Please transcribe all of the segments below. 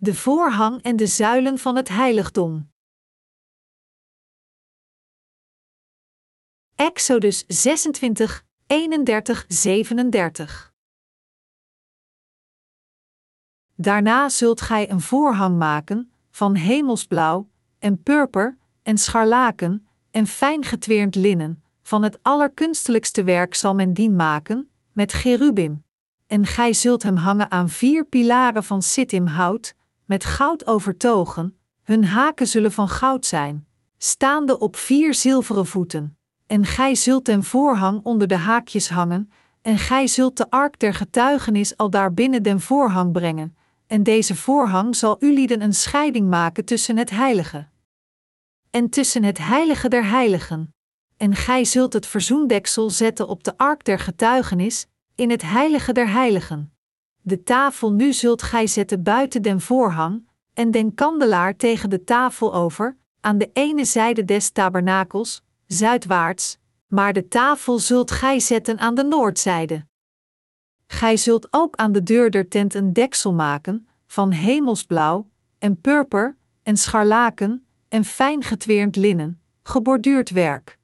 De voorhang en de zuilen van het heiligdom. Exodus 26, 31, 37. Daarna zult gij een voorhang maken van hemelsblauw en purper en scharlaken en fijn getweerd linnen. Van het allerkunstelijkste werk zal men dien maken, met gerubim. En gij zult hem hangen aan vier pilaren van sittimhout, met goud overtogen, hun haken zullen van goud zijn, staande op vier zilveren voeten. En gij zult den voorhang onder de haakjes hangen, en gij zult de ark der getuigenis al daar binnen den voorhang brengen, en deze voorhang zal ulieden een scheiding maken tussen het heilige en tussen het heilige der heiligen. En gij zult het verzoendeksel zetten op de ark der getuigenis, in het heilige der heiligen. De tafel nu zult gij zetten buiten den voorhang, en den kandelaar tegen de tafel over, aan de ene zijde des tabernakels, zuidwaarts, maar de tafel zult gij zetten aan de noordzijde. Gij zult ook aan de deur der tent een deksel maken, van hemelsblauw, en purper, en scharlaken, en fijn getweerd linnen, geborduurd werk.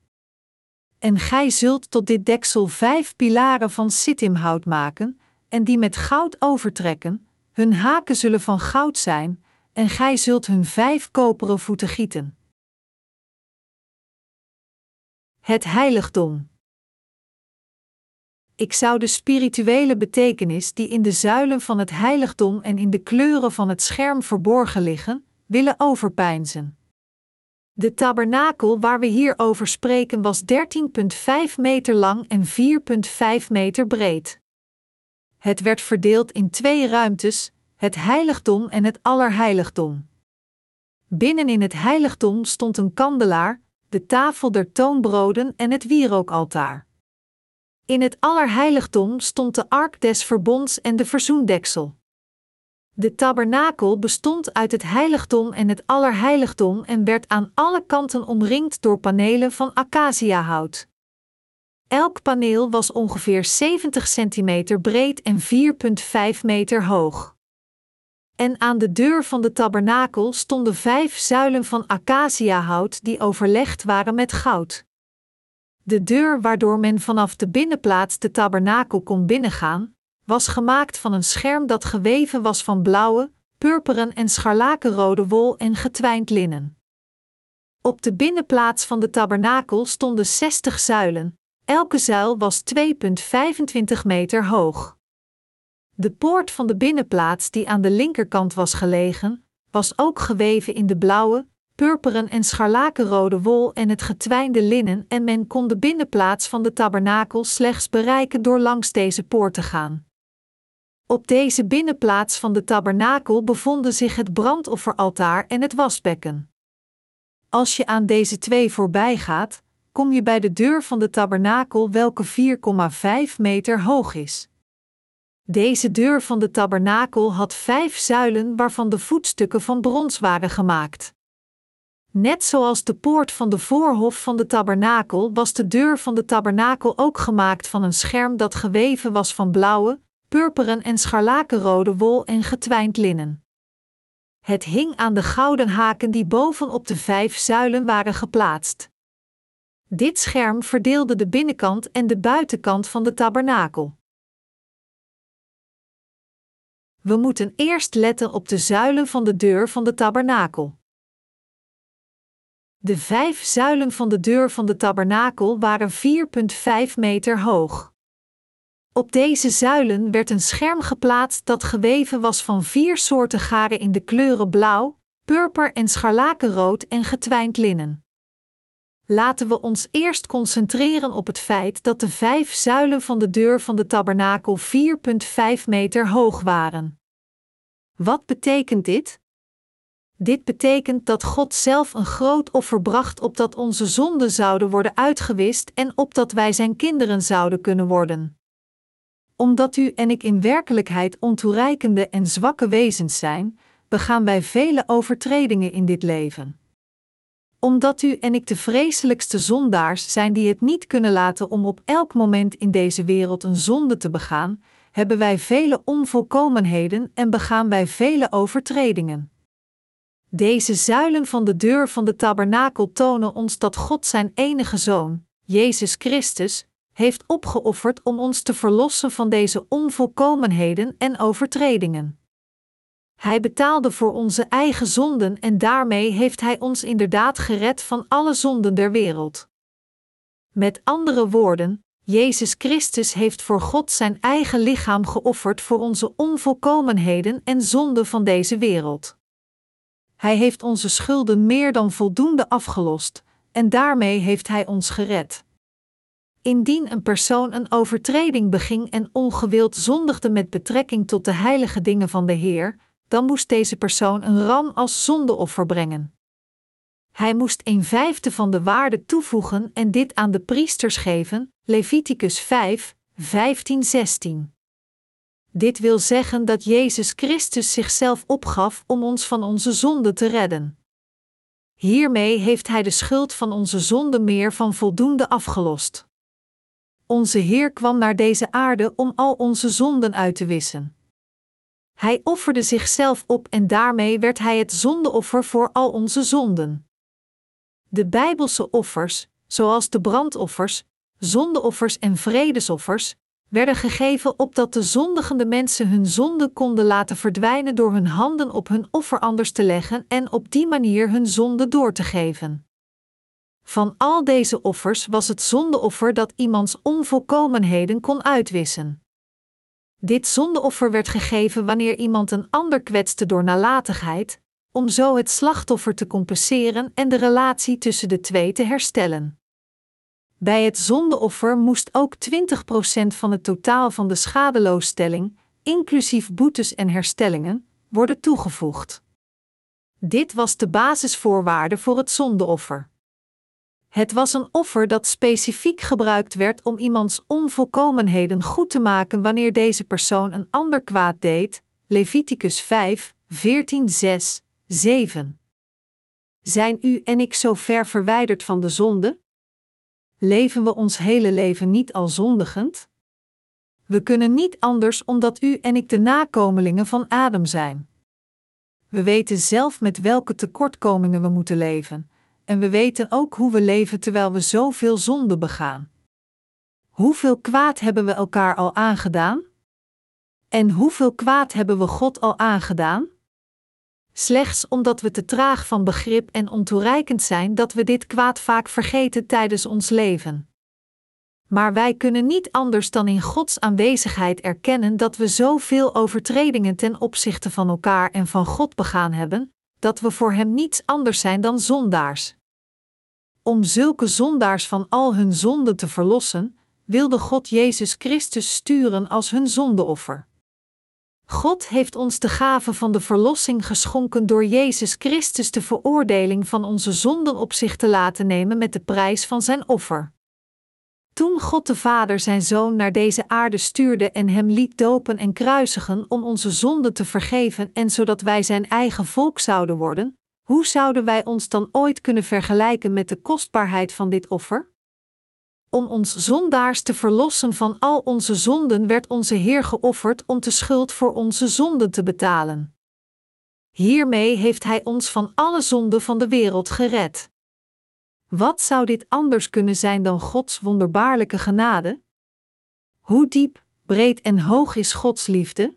En gij zult tot dit deksel vijf pilaren van sittimhout maken, en die met goud overtrekken, hun haken zullen van goud zijn, en gij zult hun vijf koperen voeten gieten. Het heiligdom. Ik zou de spirituele betekenis die in de zuilen van het heiligdom en in de kleuren van het scherm verborgen liggen, willen overpeinzen. De tabernakel waar we hier over spreken was 13,5 meter lang en 4,5 meter breed. Het werd verdeeld in twee ruimtes, het heiligdom en het allerheiligdom. Binnen in het heiligdom stond een kandelaar, de tafel der toonbroden en het wierookaltaar. In het allerheiligdom stond de ark des verbonds en de verzoendeksel. De tabernakel bestond uit het heiligdom en het allerheiligdom en werd aan alle kanten omringd door panelen van acaciahout. Elk paneel was ongeveer 70 centimeter breed en 4,5 meter hoog. En aan de deur van de tabernakel stonden vijf zuilen van acaciahout die overlegd waren met goud. De deur waardoor men vanaf de binnenplaats de tabernakel kon binnengaan, was gemaakt van een scherm dat geweven was van blauwe, purperen en scharlakenrode wol en getwijnd linnen. Op de binnenplaats van de tabernakel stonden 60 zuilen, elke zuil was 2,25 meter hoog. De poort van de binnenplaats die aan de linkerkant was gelegen, was ook geweven in de blauwe, purperen en scharlakenrode wol en het getwijnde linnen en men kon de binnenplaats van de tabernakel slechts bereiken door langs deze poort te gaan. Op deze binnenplaats van de tabernakel bevonden zich het brandofferaltaar en het wasbekken. Als je aan deze twee voorbij gaat, kom je bij de deur van de tabernakel, welke 4,5 meter hoog is. Deze deur van de tabernakel had vijf zuilen waarvan de voetstukken van brons waren gemaakt. Net zoals de poort van de voorhof van de tabernakel was de deur van de tabernakel ook gemaakt van een scherm dat geweven was van blauwe, purperen en scharlakenrode wol en getwijnd linnen. Het hing aan de gouden haken die bovenop de vijf zuilen waren geplaatst. Dit scherm verdeelde de binnenkant en de buitenkant van de tabernakel. We moeten eerst letten op de zuilen van de deur van de tabernakel. De vijf zuilen van de deur van de tabernakel waren 4,5 meter hoog. Op deze zuilen werd een scherm geplaatst dat geweven was van vier soorten garen in de kleuren blauw, purper en scharlakenrood en getwijnd linnen. Laten we ons eerst concentreren op het feit dat de vijf zuilen van de deur van de tabernakel 4,5 meter hoog waren. Wat betekent dit? Dit betekent dat God zelf een groot offer bracht opdat onze zonden zouden worden uitgewist en opdat wij zijn kinderen zouden kunnen worden omdat u en ik in werkelijkheid ontoereikende en zwakke wezens zijn, begaan wij vele overtredingen in dit leven. Omdat u en ik de vreselijkste zondaars zijn die het niet kunnen laten om op elk moment in deze wereld een zonde te begaan, hebben wij vele onvolkomenheden en begaan wij vele overtredingen. Deze zuilen van de deur van de tabernakel tonen ons dat God zijn enige zoon, Jezus Christus, heeft opgeofferd om ons te verlossen van deze onvolkomenheden en overtredingen. Hij betaalde voor onze eigen zonden en daarmee heeft Hij ons inderdaad gered van alle zonden der wereld. Met andere woorden, Jezus Christus heeft voor God zijn eigen lichaam geofferd voor onze onvolkomenheden en zonden van deze wereld. Hij heeft onze schulden meer dan voldoende afgelost, en daarmee heeft Hij ons gered. Indien een persoon een overtreding beging en ongewild zondigde met betrekking tot de heilige dingen van de Heer, dan moest deze persoon een ram als zondeoffer brengen. Hij moest een vijfde van de waarde toevoegen en dit aan de priesters geven, Leviticus 5, 15, 16. Dit wil zeggen dat Jezus Christus zichzelf opgaf om ons van onze zonde te redden. Hiermee heeft Hij de schuld van onze zonde meer van voldoende afgelost. Onze Heer kwam naar deze aarde om al onze zonden uit te wissen. Hij offerde zichzelf op en daarmee werd Hij het zondeoffer voor al onze zonden. De Bijbelse offers, zoals de brandoffers, zondeoffers en vredesoffers, werden gegeven opdat de zondigende mensen hun zonde konden laten verdwijnen door hun handen op hun offer anders te leggen en op die manier hun zonde door te geven. Van al deze offers was het zondeoffer dat iemands onvolkomenheden kon uitwissen. Dit zondeoffer werd gegeven wanneer iemand een ander kwetste door nalatigheid, om zo het slachtoffer te compenseren en de relatie tussen de twee te herstellen. Bij het zondeoffer moest ook 20% van het totaal van de schadeloosstelling, inclusief boetes en herstellingen, worden toegevoegd. Dit was de basisvoorwaarde voor het zondeoffer. Het was een offer dat specifiek gebruikt werd om iemands onvolkomenheden goed te maken wanneer deze persoon een ander kwaad deed. Leviticus 5, 14, 6, 7. Zijn u en ik zo ver verwijderd van de zonde? Leven we ons hele leven niet al zondigend? We kunnen niet anders omdat u en ik de nakomelingen van Adam zijn. We weten zelf met welke tekortkomingen we moeten leven, en we weten ook hoe we leven terwijl we zoveel zonde begaan. Hoeveel kwaad hebben we elkaar al aangedaan? En hoeveel kwaad hebben we God al aangedaan? Slechts omdat we te traag van begrip en ontoereikend zijn dat we dit kwaad vaak vergeten tijdens ons leven. Maar wij kunnen niet anders dan in Gods aanwezigheid erkennen dat we zoveel overtredingen ten opzichte van elkaar en van God begaan hebben, dat we voor Hem niets anders zijn dan zondaars. Om zulke zondaars van al hun zonden te verlossen, wilde God Jezus Christus sturen als hun zondeoffer. God heeft ons de gave van de verlossing geschonken door Jezus Christus de veroordeling van onze zonden op zich te laten nemen met de prijs van zijn offer. Toen God de Vader zijn Zoon naar deze aarde stuurde en hem liet dopen en kruisigen om onze zonden te vergeven en zodat wij zijn eigen volk zouden worden, hoe zouden wij ons dan ooit kunnen vergelijken met de kostbaarheid van dit offer? Om ons zondaars te verlossen van al onze zonden werd onze Heer geofferd om de schuld voor onze zonden te betalen. Hiermee heeft Hij ons van alle zonden van de wereld gered. Wat zou dit anders kunnen zijn dan Gods wonderbaarlijke genade? Hoe diep, breed en hoog is Gods liefde?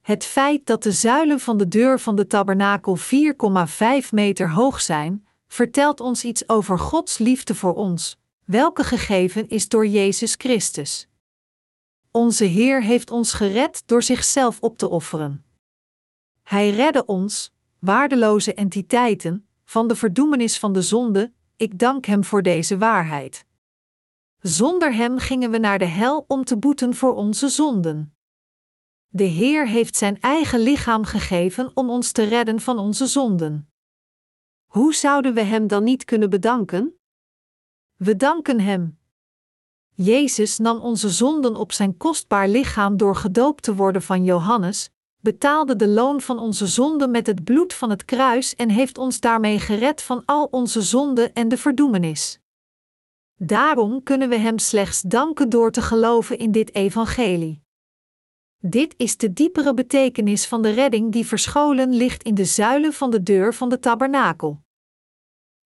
Het feit dat de zuilen van de deur van de tabernakel 4,5 meter hoog zijn, vertelt ons iets over Gods liefde voor ons, welke gegeven is door Jezus Christus. Onze Heer heeft ons gered door zichzelf op te offeren. Hij redde ons, waardeloze entiteiten, van de verdoemenis van de zonde, ik dank Hem voor deze waarheid. Zonder Hem gingen we naar de hel om te boeten voor onze zonden. De Heer heeft Zijn eigen lichaam gegeven om ons te redden van onze zonden. Hoe zouden we Hem dan niet kunnen bedanken? We danken Hem. Jezus nam onze zonden op zijn kostbaar lichaam door gedoopt te worden van Johannes, betaalde de loon van onze zonden met het bloed van het kruis en heeft ons daarmee gered van al onze zonden en de verdoemenis. Daarom kunnen we Hem slechts danken door te geloven in dit evangelie. Dit is de diepere betekenis van de redding die verscholen ligt in de zuilen van de deur van de tabernakel.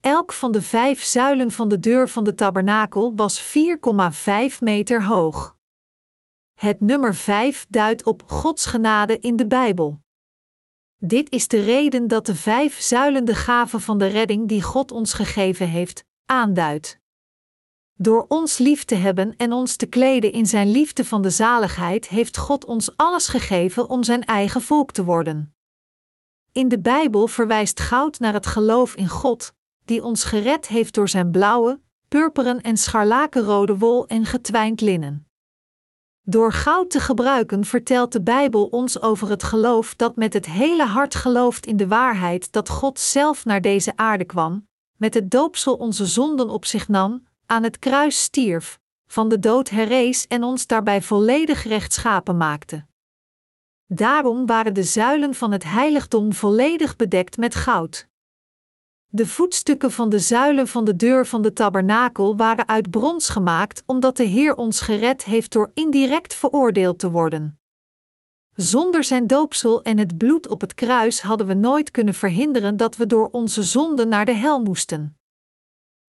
Elk van de vijf zuilen van de deur van de tabernakel was 4,5 meter hoog. Het nummer 5 duidt op Gods genade in de Bijbel. Dit is de reden dat de vijf zuilen de gave van de redding die God ons gegeven heeft, aanduidt. Door ons lief te hebben en ons te kleden in Zijn liefde van de zaligheid, heeft God ons alles gegeven om Zijn eigen volk te worden. In de Bijbel verwijst goud naar het geloof in God, die ons gered heeft door Zijn blauwe, purperen en scharlakenrode wol en getwijnd linnen. Door goud te gebruiken vertelt de Bijbel ons over het geloof dat met het hele hart gelooft in de waarheid dat God zelf naar deze aarde kwam, met het doopsel onze zonden op zich nam, aan het kruis stierf, van de dood herrees en ons daarbij volledig rechtschapen maakte. Daarom waren de zuilen van het heiligdom volledig bedekt met goud. De voetstukken van de zuilen van de deur van de tabernakel waren uit brons gemaakt, omdat de Heer ons gered heeft door indirect veroordeeld te worden. Zonder zijn doopsel en het bloed op het kruis hadden we nooit kunnen verhinderen dat we door onze zonden naar de hel moesten.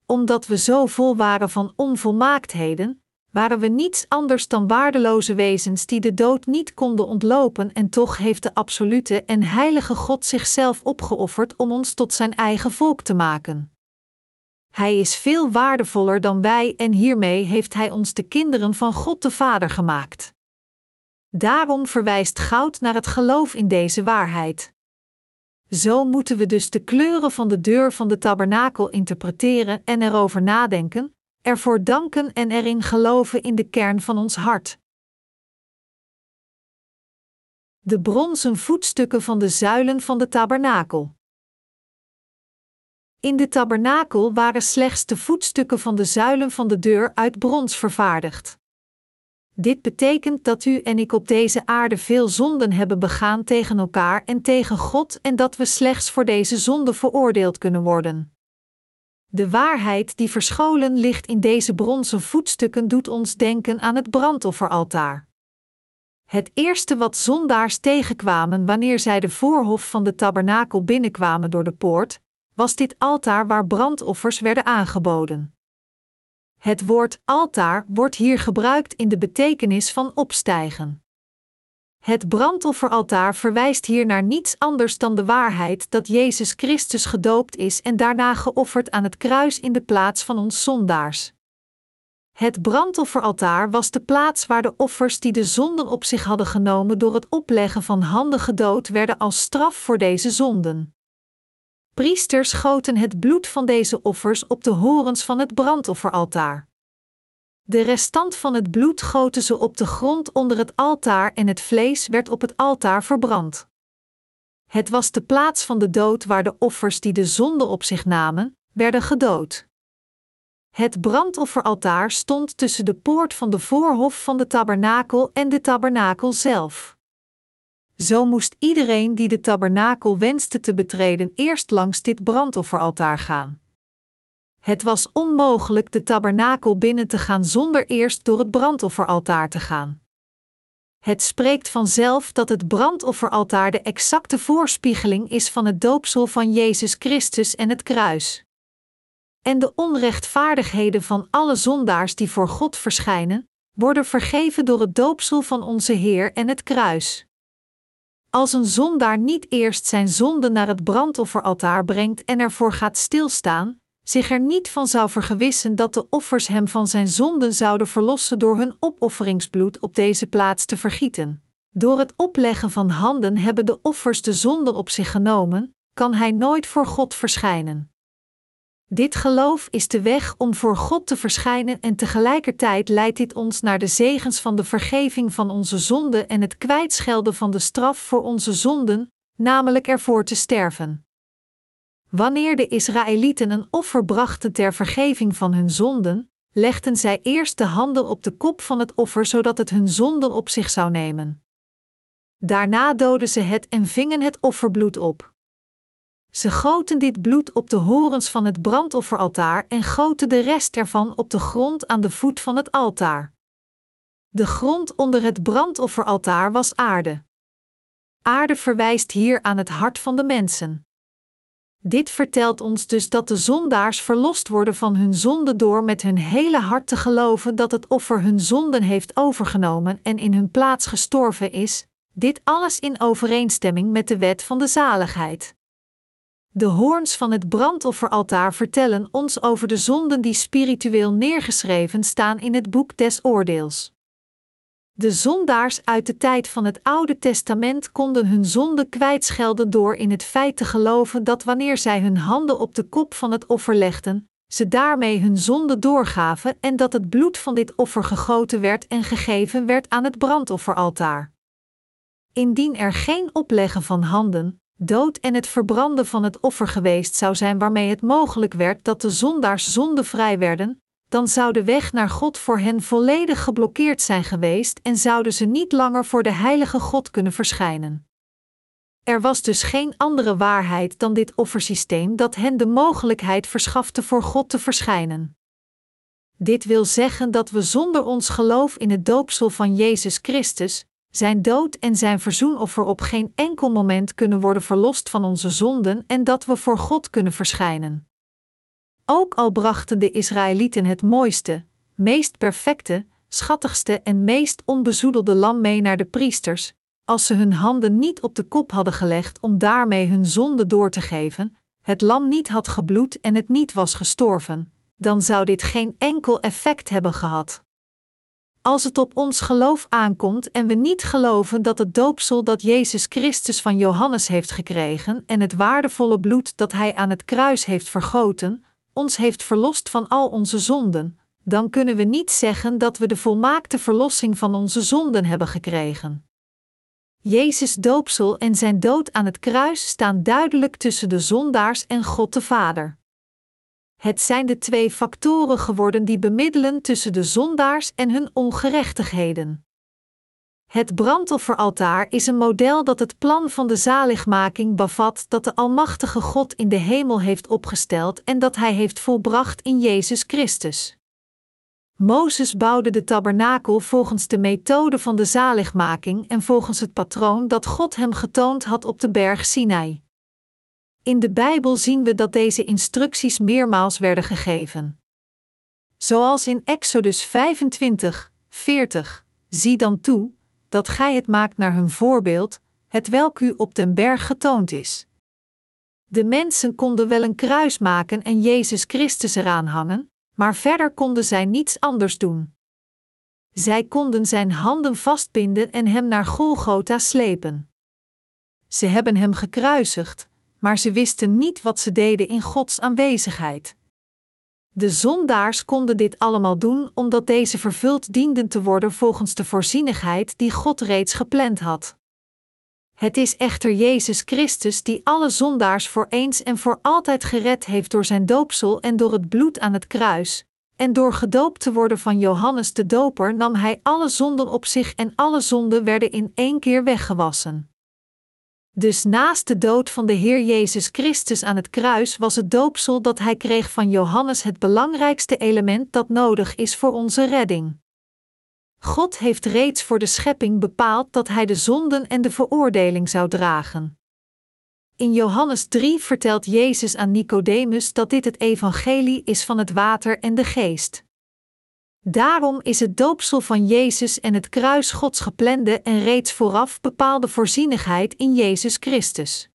Omdat we zo vol waren van onvolmaaktheden, waren we niets anders dan waardeloze wezens die de dood niet konden ontlopen en toch heeft de absolute en heilige God zichzelf opgeofferd om ons tot zijn eigen volk te maken. Hij is veel waardevoller dan wij en hiermee heeft hij ons de kinderen van God de Vader gemaakt. Daarom verwijst goud naar het geloof in deze waarheid. Zo moeten we dus de kleuren van de deur van de tabernakel interpreteren en erover nadenken, ervoor danken en erin geloven in de kern van ons hart. De bronzen voetstukken van de zuilen van de tabernakel. In de tabernakel waren slechts de voetstukken van de zuilen van de deur uit brons vervaardigd. Dit betekent dat u en ik op deze aarde veel zonden hebben begaan tegen elkaar en tegen God en dat we slechts voor deze zonde veroordeeld kunnen worden. De waarheid die verscholen ligt in deze bronzen voetstukken doet ons denken aan het brandofferaltaar. Het eerste wat zondaars tegenkwamen wanneer zij de voorhof van de tabernakel binnenkwamen door de poort, was dit altaar waar brandoffers werden aangeboden. Het woord altaar wordt hier gebruikt in de betekenis van opstijgen. Het brandofferaltaar verwijst hier naar niets anders dan de waarheid dat Jezus Christus gedoopt is en daarna geofferd aan het kruis in de plaats van ons zondaars. Het brandofferaltaar was de plaats waar de offers die de zonden op zich hadden genomen door het opleggen van handen gedood werden als straf voor deze zonden. Priesters goten het bloed van deze offers op de horens van het brandofferaltaar. De restant van het bloed goten ze op de grond onder het altaar en het vlees werd op het altaar verbrand. Het was de plaats van de dood waar de offers die de zonde op zich namen, werden gedood. Het brandofferaltaar stond tussen de poort van de voorhof van de tabernakel en de tabernakel zelf. Zo moest iedereen die de tabernakel wenste te betreden eerst langs dit brandofferaltaar gaan. Het was onmogelijk de tabernakel binnen te gaan zonder eerst door het brandofferaltaar te gaan. Het spreekt vanzelf dat het brandofferaltaar de exacte voorspiegeling is van het doopsel van Jezus Christus en het kruis. En de onrechtvaardigheden van alle zondaars die voor God verschijnen, worden vergeven door het doopsel van onze Heer en het kruis. Als een zondaar niet eerst zijn zonde naar het brandofferaltaar brengt en ervoor gaat stilstaan, zich er niet van zou vergewissen dat de offers hem van zijn zonden zouden verlossen door hun opofferingsbloed op deze plaats te vergieten. Door het opleggen van handen hebben de offers de zonde op zich genomen, kan hij nooit voor God verschijnen. Dit geloof is de weg om voor God te verschijnen en tegelijkertijd leidt dit ons naar de zegens van de vergeving van onze zonden en het kwijtschelden van de straf voor onze zonden, namelijk ervoor te sterven. Wanneer de Israëlieten een offer brachten ter vergeving van hun zonden, legden zij eerst de handen op de kop van het offer zodat het hun zonden op zich zou nemen. Daarna doden ze het en vingen het offerbloed op. Ze goten dit bloed op de horens van het brandofferaltaar en goten de rest ervan op de grond aan de voet van het altaar. De grond onder het brandofferaltaar was aarde. Aarde verwijst hier aan het hart van de mensen. Dit vertelt ons dus dat de zondaars verlost worden van hun zonde door met hun hele hart te geloven dat het offer hun zonden heeft overgenomen en in hun plaats gestorven is, dit alles in overeenstemming met de wet van de zaligheid. De hoorns van het brandofferaltaar vertellen ons over de zonden die spiritueel neergeschreven staan in het boek des oordeels. De zondaars uit de tijd van het Oude Testament konden hun zonde kwijtschelden door in het feit te geloven dat wanneer zij hun handen op de kop van het offer legden, ze daarmee hun zonde doorgaven en dat het bloed van dit offer gegoten werd en gegeven werd aan het brandofferaltaar. Indien er geen opleggen van handen, dood en het verbranden van het offer geweest zou zijn waarmee het mogelijk werd dat de zondaars zondevrij werden, dan zou de weg naar God voor hen volledig geblokkeerd zijn geweest en zouden ze niet langer voor de heilige God kunnen verschijnen. Er was dus geen andere waarheid dan dit offersysteem dat hen de mogelijkheid verschafte voor God te verschijnen. Dit wil zeggen dat we zonder ons geloof in het doopsel van Jezus Christus, zijn dood en zijn verzoenoffer op geen enkel moment kunnen worden verlost van onze zonden en dat we voor God kunnen verschijnen. Ook al brachten de Israëlieten het mooiste, meest perfecte, schattigste en meest onbezoedelde lam mee naar de priesters, als ze hun handen niet op de kop hadden gelegd om daarmee hun zonde door te geven, het lam niet had gebloed en het niet was gestorven, dan zou dit geen enkel effect hebben gehad. Als het op ons geloof aankomt en we niet geloven dat het doopsel dat Jezus Christus van Johannes heeft gekregen en het waardevolle bloed dat Hij aan het kruis heeft vergoten, ons heeft verlost van al onze zonden, dan kunnen we niet zeggen dat we de volmaakte verlossing van onze zonden hebben gekregen. Jezus' doopsel en zijn dood aan het kruis staan duidelijk tussen de zondaars en God de Vader. Het zijn de twee factoren geworden die bemiddelen tussen de zondaars en hun ongerechtigheden. Het brandofferaltaar is een model dat het plan van de zaligmaking bevat dat de Almachtige God in de hemel heeft opgesteld en dat Hij heeft volbracht in Jezus Christus. Mozes bouwde de tabernakel volgens de methode van de zaligmaking en volgens het patroon dat God hem getoond had op de berg Sinai. In de Bijbel zien we dat deze instructies meermaals werden gegeven. Zoals in Exodus 25, 40, zie dan toe, dat gij het maakt naar hun voorbeeld, het welk u op den berg getoond is. De mensen konden wel een kruis maken en Jezus Christus eraan hangen, maar verder konden zij niets anders doen. Zij konden zijn handen vastbinden en hem naar Golgotha slepen. Ze hebben hem gekruisigd, maar ze wisten niet wat ze deden in Gods aanwezigheid. De zondaars konden dit allemaal doen omdat deze vervuld dienden te worden volgens de voorzienigheid die God reeds gepland had. Het is echter Jezus Christus die alle zondaars voor eens en voor altijd gered heeft door zijn doopsel en door het bloed aan het kruis. En door gedoopt te worden van Johannes de Doper nam hij alle zonden op zich en alle zonden werden in één keer weggewassen. Dus naast de dood van de Heer Jezus Christus aan het kruis was het doopsel dat hij kreeg van Johannes het belangrijkste element dat nodig is voor onze redding. God heeft reeds voor de schepping bepaald dat hij de zonden en de veroordeling zou dragen. In Johannes 3 vertelt Jezus aan Nicodemus dat dit het evangelie is van het water en de geest. Daarom is het doopsel van Jezus en het kruis Gods geplande en reeds vooraf bepaalde voorzienigheid in Jezus Christus.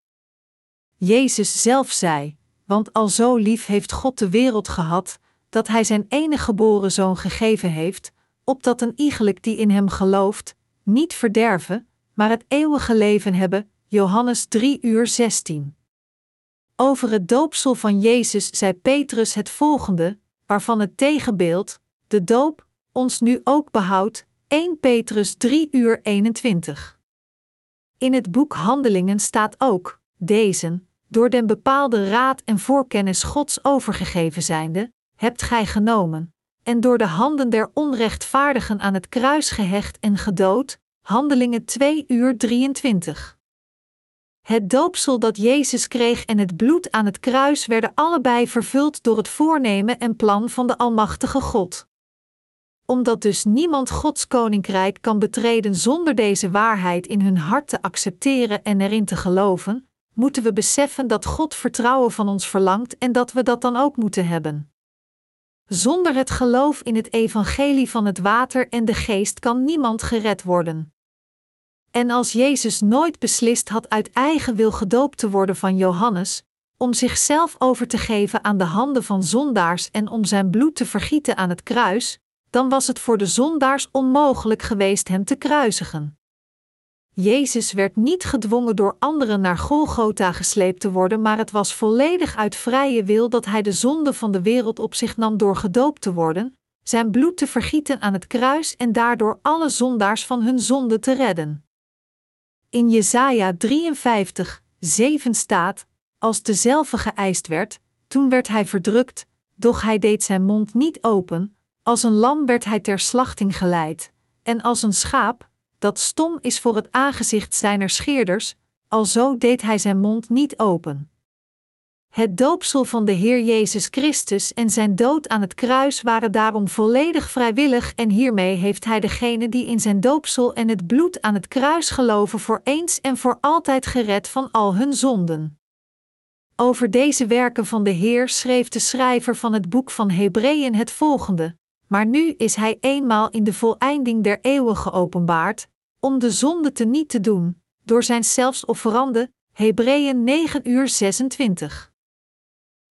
Jezus zelf zei: Want al zo lief heeft God de wereld gehad, dat Hij zijn enige geboren zoon gegeven heeft, opdat een iegelijk die in Hem gelooft, niet verderven, maar het eeuwige leven hebben. Johannes 3 uur 16. Over het doopsel van Jezus zei Petrus het volgende, waarvan het tegenbeeld, de doop, ons nu ook behoudt, 1 Petrus 3 uur 21. In het boek Handelingen staat ook, deze, door den bepaalde raad en voorkennis Gods overgegeven zijnde, hebt gij genomen, en door de handen der onrechtvaardigen aan het kruis gehecht en gedood, Handelingen 2 uur 23. Het doopsel dat Jezus kreeg en het bloed aan het kruis werden allebei vervuld door het voornemen en plan van de Almachtige God. Omdat dus niemand Gods koninkrijk kan betreden zonder deze waarheid in hun hart te accepteren en erin te geloven, moeten we beseffen dat God vertrouwen van ons verlangt en dat we dat dan ook moeten hebben. Zonder het geloof in het evangelie van het water en de geest kan niemand gered worden. En als Jezus nooit beslist had uit eigen wil gedoopt te worden van Johannes, om zichzelf over te geven aan de handen van zondaars en om zijn bloed te vergieten aan het kruis, dan was het voor de zondaars onmogelijk geweest hem te kruisigen. Jezus werd niet gedwongen door anderen naar Golgotha gesleept te worden, maar het was volledig uit vrije wil dat hij de zonde van de wereld op zich nam door gedoopt te worden, zijn bloed te vergieten aan het kruis en daardoor alle zondaars van hun zonde te redden. In Jesaja 53, 7 staat: Als dezelfde geëist werd, toen werd hij verdrukt, doch hij deed zijn mond niet open, als een lam werd hij ter slachting geleid, en als een schaap, dat stom is voor het aangezicht zijner scheerders, alzo deed hij zijn mond niet open. Het doopsel van de Heer Jezus Christus en zijn dood aan het kruis waren daarom volledig vrijwillig en hiermee heeft hij degene die in zijn doopsel en het bloed aan het kruis geloven voor eens en voor altijd gered van al hun zonden. Over deze werken van de Heer schreef de schrijver van het boek van Hebreeën het volgende: Maar nu is hij eenmaal in de voleinding der eeuwen geopenbaard, om de zonde te niet te doen, door zijn zelfs offerande, Hebreeën 9 uur 26.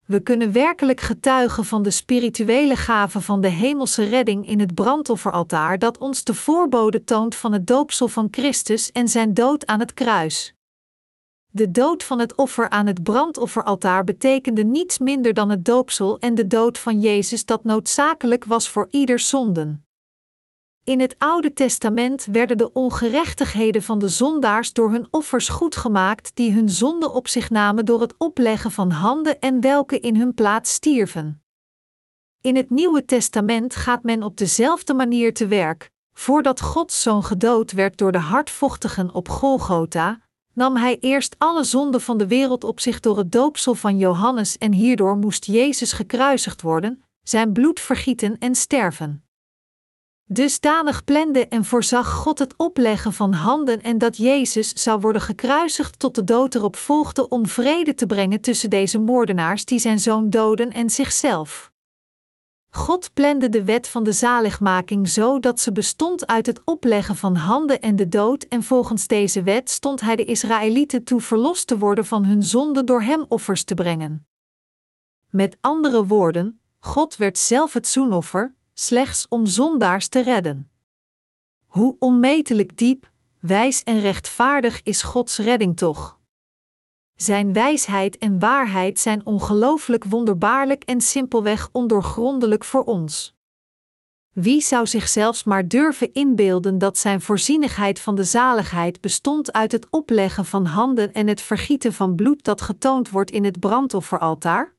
We kunnen werkelijk getuigen van de spirituele gave van de hemelse redding in het brandofferaltaar dat ons de voorbode toont van het doopsel van Christus en zijn dood aan het kruis. De dood van het offer aan het brandofferaltaar betekende niets minder dan het doopsel en de dood van Jezus dat noodzakelijk was voor ieder zonden. In het Oude Testament werden de ongerechtigheden van de zondaars door hun offers goedgemaakt, die hun zonde op zich namen door het opleggen van handen en welke in hun plaats stierven. In het Nieuwe Testament gaat men op dezelfde manier te werk. Voordat Gods zoon gedood werd door de hardvochtigen op Golgotha, nam hij eerst alle zonden van de wereld op zich door het doopsel van Johannes en hierdoor moest Jezus gekruisigd worden, zijn bloed vergieten en sterven. Dusdanig plande en voorzag God het opleggen van handen en dat Jezus zou worden gekruisigd tot de dood erop volgde om vrede te brengen tussen deze moordenaars die zijn zoon doden en zichzelf. God plande de wet van de zaligmaking zo dat ze bestond uit het opleggen van handen en de dood, en volgens deze wet stond hij de Israëlieten toe verlost te worden van hun zonde door hem offers te brengen. Met andere woorden, God werd zelf het zoenoffer, slechts om zondaars te redden. Hoe onmetelijk diep, wijs en rechtvaardig is Gods redding toch? Zijn wijsheid en waarheid zijn ongelooflijk wonderbaarlijk en simpelweg ondoorgrondelijk voor ons. Wie zou zich zelfs maar durven inbeelden dat zijn voorzienigheid van de zaligheid bestond uit het opleggen van handen en het vergieten van bloed dat getoond wordt in het brandofferaltaar?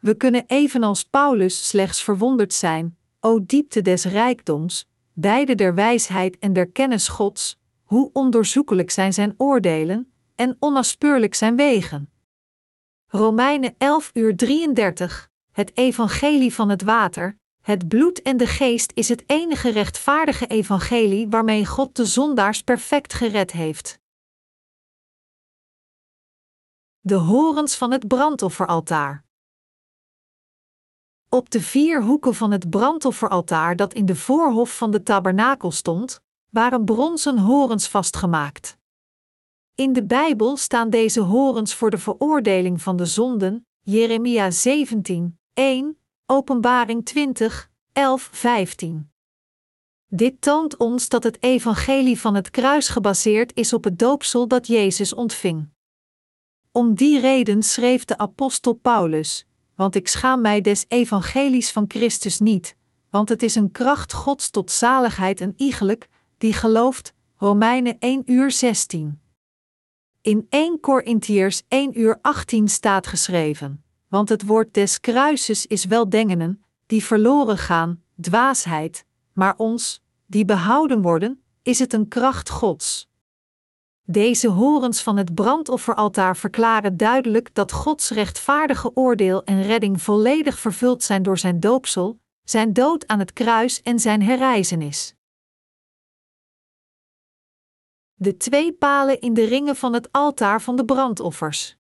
We kunnen evenals Paulus slechts verwonderd zijn, o diepte des rijkdoms, beide der wijsheid en der kennis Gods, hoe ondoorzoekelijk zijn zijn oordelen en onnaspeurlijk zijn wegen. Romeinen 11 uur 33, het evangelie van het water, het bloed en de geest is het enige rechtvaardige evangelie waarmee God de zondaars perfect gered heeft. De horens van het brandofferaltaar. Op de vier hoeken van het brandofferaltaar dat in de voorhof van de tabernakel stond, waren bronzen horens vastgemaakt. In de Bijbel staan deze horens voor de veroordeling van de zonden, Jeremia 17, 1, Openbaring 20, 11, 15. Dit toont ons dat het evangelie van het kruis gebaseerd is op het doopsel dat Jezus ontving. Om die reden schreef de apostel Paulus: want ik schaam mij des evangelies van Christus niet, want het is een kracht Gods tot zaligheid en iegelijk, die gelooft, Romeinen 1 uur 16. In 1 Korintiërs 1 uur 18 staat geschreven, want het woord des kruises is wel dengenen, die verloren gaan, dwaasheid, maar ons, die behouden worden, is het een kracht Gods. Deze horens van het brandofferaltaar verklaren duidelijk dat Gods rechtvaardige oordeel en redding volledig vervuld zijn door zijn doopsel, zijn dood aan het kruis en zijn herrijzenis. De twee palen in de ringen van het altaar van de brandoffers.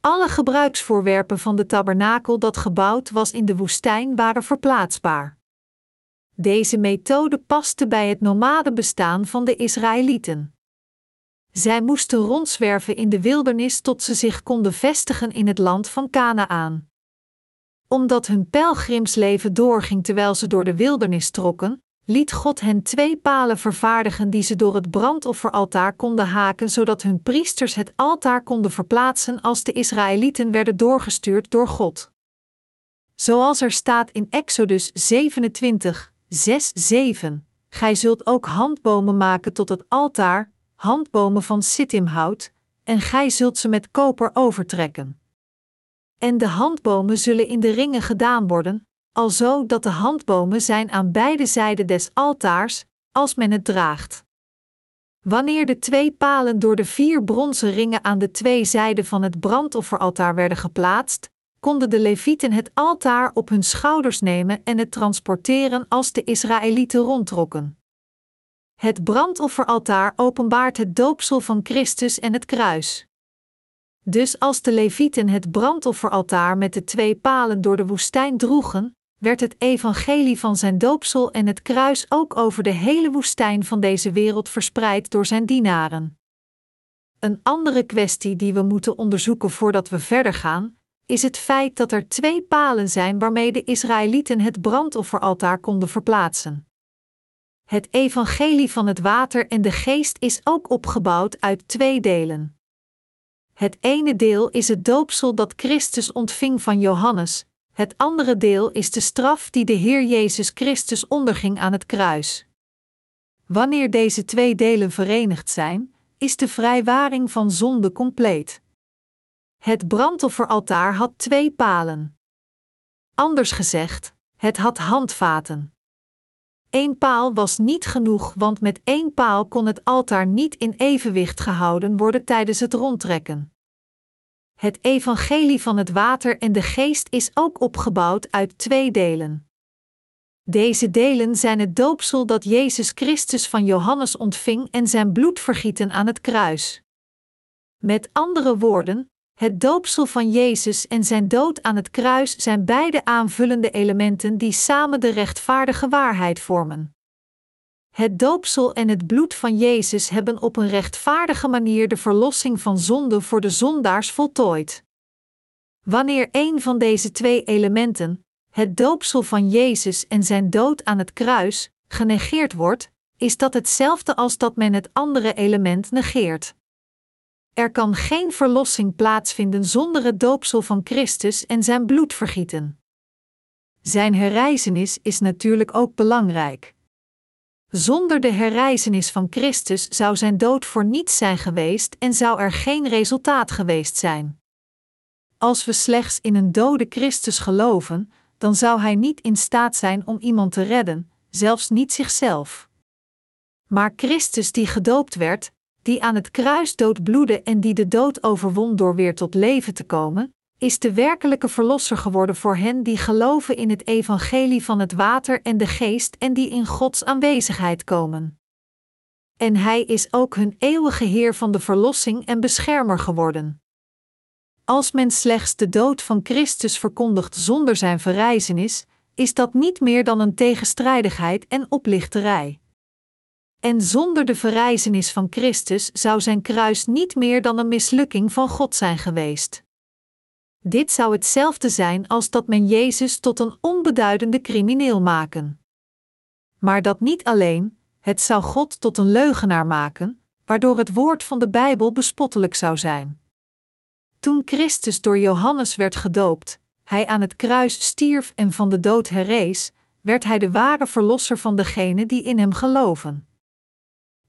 Alle gebruiksvoorwerpen van de tabernakel dat gebouwd was in de woestijn waren verplaatsbaar. Deze methode paste bij het nomadenbestaan van de Israëlieten. Zij moesten rondzwerven in de wildernis tot ze zich konden vestigen in het land van Canaan. Omdat hun pelgrimsleven doorging terwijl ze door de wildernis trokken, liet God hen twee palen vervaardigen die ze door het brandofferaltaar konden haken, zodat hun priesters het altaar konden verplaatsen als de Israëlieten werden doorgestuurd door God. Zoals er staat in Exodus 27, 6, 7: Gij zult ook handbomen maken tot het altaar, handbomen van sittimhout, en gij zult ze met koper overtrekken. En de handbomen zullen in de ringen gedaan worden, alzo dat de handbomen zijn aan beide zijden des altaars, als men het draagt. Wanneer de twee palen door de vier bronzen ringen aan de twee zijden van het brandofferaltaar werden geplaatst, konden de Levieten het altaar op hun schouders nemen en het transporteren als de Israëlieten rondtrokken. Het brandofferaltaar openbaart het doopsel van Christus en het kruis. Dus als de Levieten het brandofferaltaar met de twee palen door de woestijn droegen, werd het evangelie van zijn doopsel en het kruis ook over de hele woestijn van deze wereld verspreid door zijn dienaren. Een andere kwestie die we moeten onderzoeken voordat we verder gaan, is het feit dat er twee palen zijn waarmee de Israëlieten het brandofferaltaar konden verplaatsen. Het evangelie van het water en de geest is ook opgebouwd uit twee delen. Het ene deel is het doopsel dat Christus ontving van Johannes, het andere deel is de straf die de Heer Jezus Christus onderging aan het kruis. Wanneer deze twee delen verenigd zijn, is de vrijwaring van zonde compleet. Het brandofferaltaar had twee palen. Anders gezegd, het had handvaten. Eén paal was niet genoeg, want met één paal kon het altaar niet in evenwicht gehouden worden tijdens het rondtrekken. Het evangelie van het water en de geest is ook opgebouwd uit twee delen. Deze delen zijn het doopsel dat Jezus Christus van Johannes ontving en zijn bloed vergieten aan het kruis. Met andere woorden, het doopsel van Jezus en zijn dood aan het kruis zijn beide aanvullende elementen die samen de rechtvaardige waarheid vormen. Het doopsel en het bloed van Jezus hebben op een rechtvaardige manier de verlossing van zonde voor de zondaars voltooid. Wanneer een van deze twee elementen, het doopsel van Jezus en zijn dood aan het kruis, genegeerd wordt, is dat hetzelfde als dat men het andere element negeert. Er kan geen verlossing plaatsvinden zonder het doopsel van Christus en zijn bloed vergieten. Zijn herrijzenis is natuurlijk ook belangrijk. Zonder de herrijzenis van Christus zou zijn dood voor niets zijn geweest en zou er geen resultaat geweest zijn. Als we slechts in een dode Christus geloven, dan zou hij niet in staat zijn om iemand te redden, zelfs niet zichzelf. Maar Christus die gedoopt werd, die aan het kruis doodbloedde en die de dood overwon door weer tot leven te komen, is de werkelijke verlosser geworden voor hen die geloven in het evangelie van het water en de geest en die in Gods aanwezigheid komen. En Hij is ook hun eeuwige Heer van de verlossing en beschermer geworden. Als men slechts de dood van Christus verkondigt zonder zijn verrijzenis, is dat niet meer dan een tegenstrijdigheid en oplichterij. En zonder de verrijzenis van Christus zou zijn kruis niet meer dan een mislukking van God zijn geweest. Dit zou hetzelfde zijn als dat men Jezus tot een onbeduidende crimineel maken. Maar dat niet alleen, het zou God tot een leugenaar maken, waardoor het woord van de Bijbel bespottelijk zou zijn. Toen Christus door Johannes werd gedoopt, hij aan het kruis stierf en van de dood herrees, werd hij de ware verlosser van degenen die in hem geloven.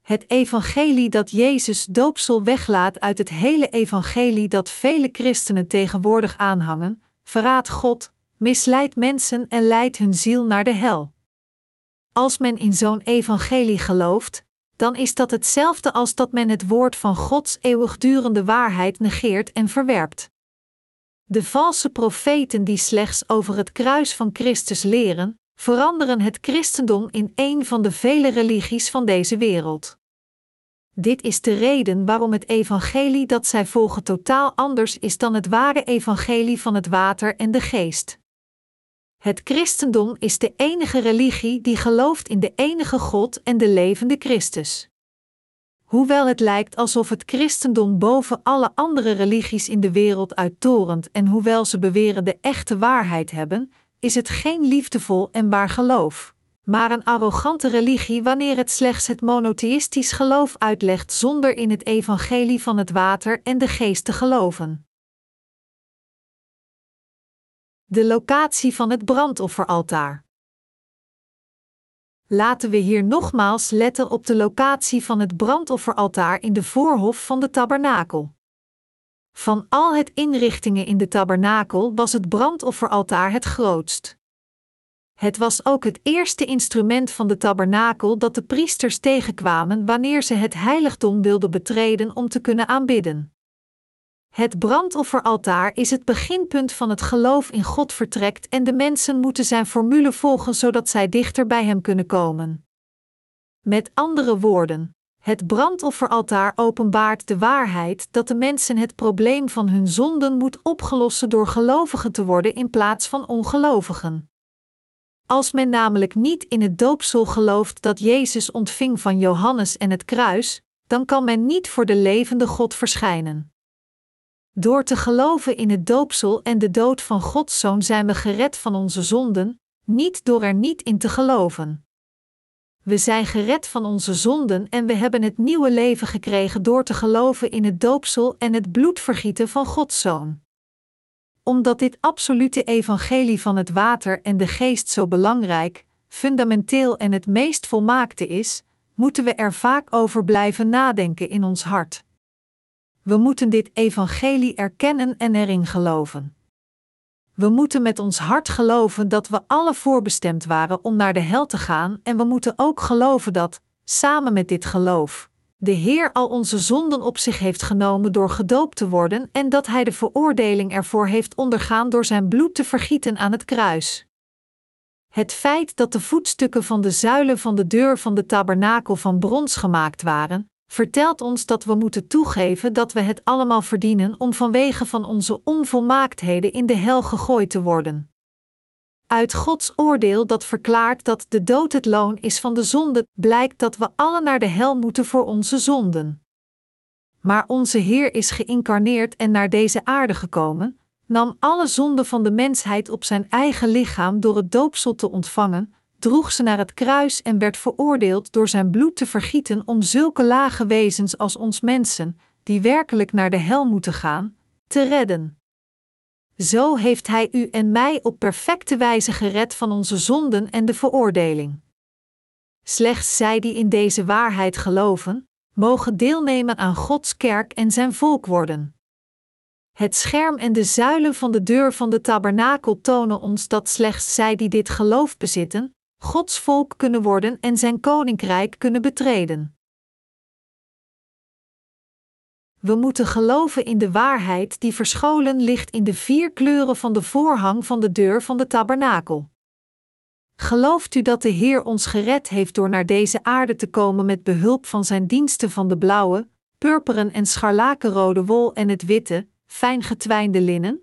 Het evangelie dat Jezus doopsel weglaat uit het hele evangelie dat vele christenen tegenwoordig aanhangen, verraadt God, misleidt mensen en leidt hun ziel naar de hel. Als men in zo'n evangelie gelooft, dan is dat hetzelfde als dat men het woord van Gods eeuwigdurende waarheid negeert en verwerpt. De valse profeten die slechts over het kruis van Christus leren, veranderen het christendom in een van de vele religies van deze wereld. Dit is de reden waarom het evangelie dat zij volgen totaal anders is dan het ware evangelie van het water en de geest. Het christendom is de enige religie die gelooft in de enige God en de levende Christus. Hoewel het lijkt alsof het christendom boven alle andere religies in de wereld uittorent en hoewel ze beweren de echte waarheid hebben, is het geen liefdevol en waar geloof, maar een arrogante religie wanneer het slechts het monotheïstisch geloof uitlegt zonder in het evangelie van het water en de geest te geloven. De locatie van het brandofferaltaar. Laten we hier nogmaals letten op de locatie van het brandofferaltaar in de voorhof van de tabernakel. Van al het inrichtingen in de tabernakel was het brandofferaltaar het grootst. Het was ook het eerste instrument van de tabernakel dat de priesters tegenkwamen wanneer ze het heiligdom wilden betreden om te kunnen aanbidden. Het brandofferaltaar is het beginpunt van het geloof in God vertrekt en de mensen moeten zijn formule volgen zodat zij dichter bij Hem kunnen komen. Met andere woorden, het brandofferaltaar openbaart de waarheid dat de mensen het probleem van hun zonden moet opgelossen door gelovigen te worden in plaats van ongelovigen. Als men namelijk niet in het doopsel gelooft dat Jezus ontving van Johannes en het kruis, dan kan men niet voor de levende God verschijnen. Door te geloven in het doopsel en de dood van Gods Zoon zijn we gered van onze zonden, niet door er niet in te geloven. We zijn gered van onze zonden en we hebben het nieuwe leven gekregen door te geloven in het doopsel en het bloedvergieten van Gods Zoon. Omdat dit absolute evangelie van het water en de geest zo belangrijk, fundamenteel en het meest volmaakte is, moeten we er vaak over blijven nadenken in ons hart. We moeten dit evangelie erkennen en erin geloven. We moeten met ons hart geloven dat we alle voorbestemd waren om naar de hel te gaan en we moeten ook geloven dat, samen met dit geloof, de Heer al onze zonden op zich heeft genomen door gedoopt te worden en dat Hij de veroordeling ervoor heeft ondergaan door zijn bloed te vergieten aan het kruis. Het feit dat de voetstukken van de zuilen van de deur van de tabernakel van brons gemaakt waren, vertelt ons dat we moeten toegeven dat we het allemaal verdienen om vanwege van onze onvolmaaktheden in de hel gegooid te worden. Uit Gods oordeel dat verklaart dat de dood het loon is van de zonde, blijkt dat we alle naar de hel moeten voor onze zonden. Maar onze Heer is geïncarneerd en naar deze aarde gekomen, nam alle zonden van de mensheid op zijn eigen lichaam door het doopsel te ontvangen, droeg ze naar het kruis en werd veroordeeld door zijn bloed te vergieten om zulke lage wezens als ons mensen, die werkelijk naar de hel moeten gaan, te redden. Zo heeft Hij u en mij op perfecte wijze gered van onze zonden en de veroordeling. Slechts zij die in deze waarheid geloven, mogen deelnemen aan Gods kerk en zijn volk worden. Het scherm en de zuilen van de deur van de tabernakel tonen ons dat slechts zij die dit geloof bezitten, Gods volk kunnen worden en zijn koninkrijk kunnen betreden. We moeten geloven in de waarheid die verscholen ligt in de vier kleuren van de voorhang van de deur van de tabernakel. Gelooft u dat de Heer ons gered heeft door naar deze aarde te komen met behulp van zijn diensten van de blauwe, purperen en scharlakenrode wol en het witte, fijn getwijnde linnen?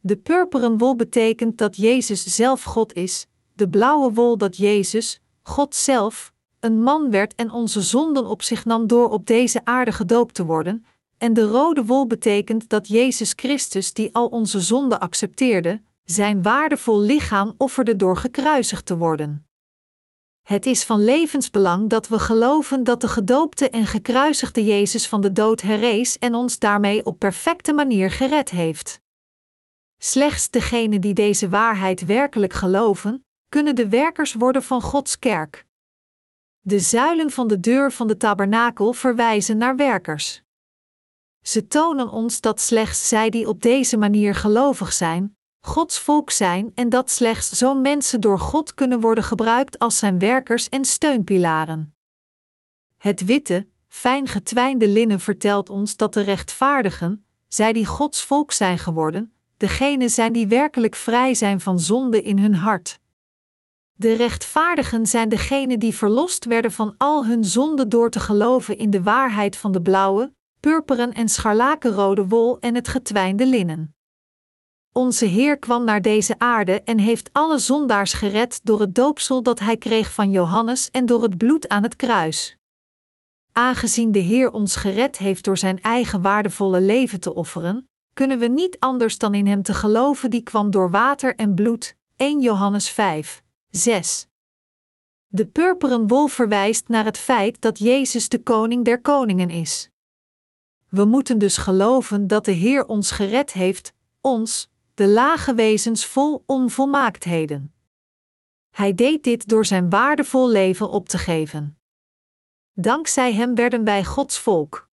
De purperen wol betekent dat Jezus zelf God is, de blauwe wol dat Jezus, God zelf, een man werd en onze zonden op zich nam door op deze aarde gedoopt te worden, en de rode wol betekent dat Jezus Christus, die al onze zonden accepteerde, zijn waardevol lichaam offerde door gekruisigd te worden. Het is van levensbelang dat we geloven dat de gedoopte en gekruisigde Jezus van de dood herrees en ons daarmee op perfecte manier gered heeft. Slechts degenen die deze waarheid werkelijk geloven, kunnen de werkers worden van Gods kerk. De zuilen van de deur van de tabernakel verwijzen naar werkers. Ze tonen ons dat slechts zij die op deze manier gelovig zijn, Gods volk zijn en dat slechts zo'n mensen door God kunnen worden gebruikt als zijn werkers en steunpilaren. Het witte, fijn getwijnde linnen vertelt ons dat de rechtvaardigen, zij die Gods volk zijn geworden, degenen zijn die werkelijk vrij zijn van zonde in hun hart. De rechtvaardigen zijn degenen die verlost werden van al hun zonden door te geloven in de waarheid van de blauwe, purperen en scharlakenrode wol en het getwijnde linnen. Onze Heer kwam naar deze aarde en heeft alle zondaars gered door het doopsel dat hij kreeg van Johannes en door het bloed aan het kruis. Aangezien de Heer ons gered heeft door zijn eigen waardevolle leven te offeren, kunnen we niet anders dan in Hem te geloven die kwam door water en bloed. 1 Johannes 5, 6. De purperen wol verwijst naar het feit dat Jezus de koning der koningen is. We moeten dus geloven dat de Heer ons gered heeft, ons, de lage wezens vol onvolmaaktheden. Hij deed dit door zijn waardevol leven op te geven. Dankzij hem werden wij Gods volk.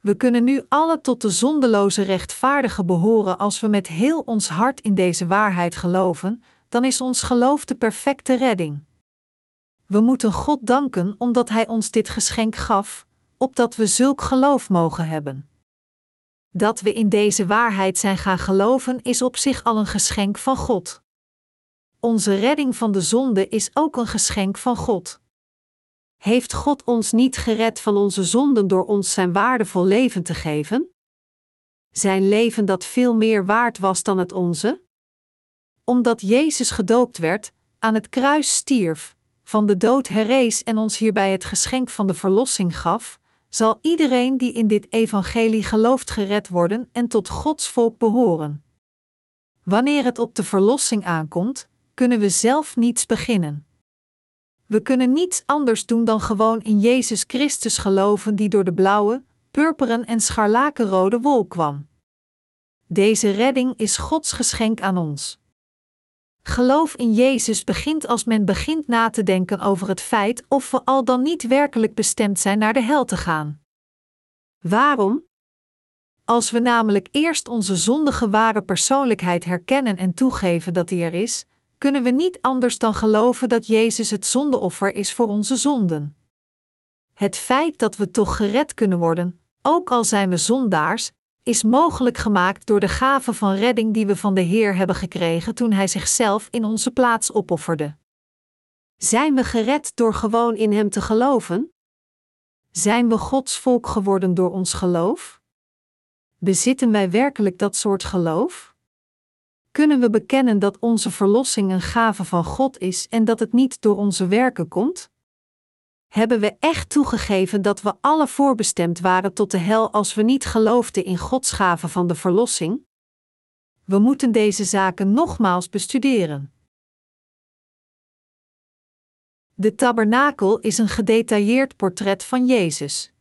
We kunnen nu alle tot de zondeloze rechtvaardige behoren als we met heel ons hart in deze waarheid geloven, dan is ons geloof de perfecte redding. We moeten God danken omdat Hij ons dit geschenk gaf, opdat we zulk geloof mogen hebben. Dat we in deze waarheid zijn gaan geloven is op zich al een geschenk van God. Onze redding van de zonde is ook een geschenk van God. Heeft God ons niet gered van onze zonden door ons zijn waardevol leven te geven? Zijn leven dat veel meer waard was dan het onze? Omdat Jezus gedoopt werd, aan het kruis stierf, van de dood herrees en ons hierbij het geschenk van de verlossing gaf, zal iedereen die in dit evangelie gelooft gered worden en tot Gods volk behoren. Wanneer het op de verlossing aankomt, kunnen we zelf niets beginnen. We kunnen niets anders doen dan gewoon in Jezus Christus geloven die door de blauwe, purperen en scharlakenrode wol kwam. Deze redding is Gods geschenk aan ons. Geloof in Jezus begint als men begint na te denken over het feit of we al dan niet werkelijk bestemd zijn naar de hel te gaan. Waarom? Als we namelijk eerst onze zondige ware persoonlijkheid herkennen en toegeven dat die er is, kunnen we niet anders dan geloven dat Jezus het zondeoffer is voor onze zonden. Het feit dat we toch gered kunnen worden, ook al zijn we zondaars, is mogelijk gemaakt door de gave van redding die we van de Heer hebben gekregen toen Hij zichzelf in onze plaats opofferde. Zijn we gered door gewoon in Hem te geloven? Zijn we Gods volk geworden door ons geloof? Bezitten wij werkelijk dat soort geloof? Kunnen we bekennen dat onze verlossing een gave van God is en dat het niet door onze werken komt? Hebben we echt toegegeven dat we alle voorbestemd waren tot de hel als we niet geloofden in Gods gave van de verlossing? We moeten deze zaken nogmaals bestuderen. De tabernakel is een gedetailleerd portret van Jezus.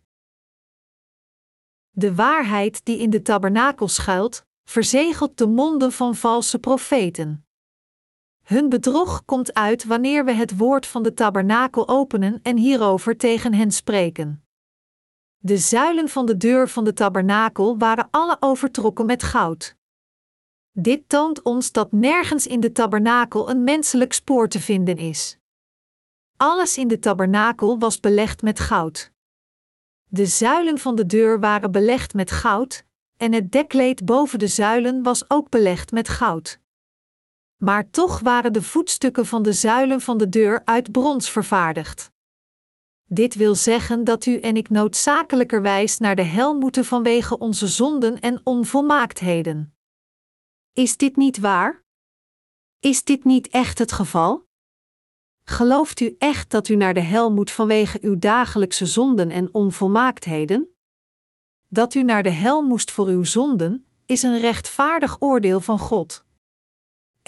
De waarheid die in de tabernakel schuilt, verzegelt de monden van valse profeten. Hun bedrog komt uit wanneer we het woord van de tabernakel openen en hierover tegen hen spreken. De zuilen van de deur van de tabernakel waren alle overtrokken met goud. Dit toont ons dat nergens in de tabernakel een menselijk spoor te vinden is. Alles in de tabernakel was belegd met goud. De zuilen van de deur waren belegd met goud, en het dekleed boven de zuilen was ook belegd met goud. Maar toch waren de voetstukken van de zuilen van de deur uit brons vervaardigd. Dit wil zeggen dat u en ik noodzakelijkerwijs naar de hel moeten vanwege onze zonden en onvolmaaktheden. Is dit niet waar? Is dit niet echt het geval? Gelooft u echt dat u naar de hel moet vanwege uw dagelijkse zonden en onvolmaaktheden? Dat u naar de hel moest voor uw zonden, is een rechtvaardig oordeel van God.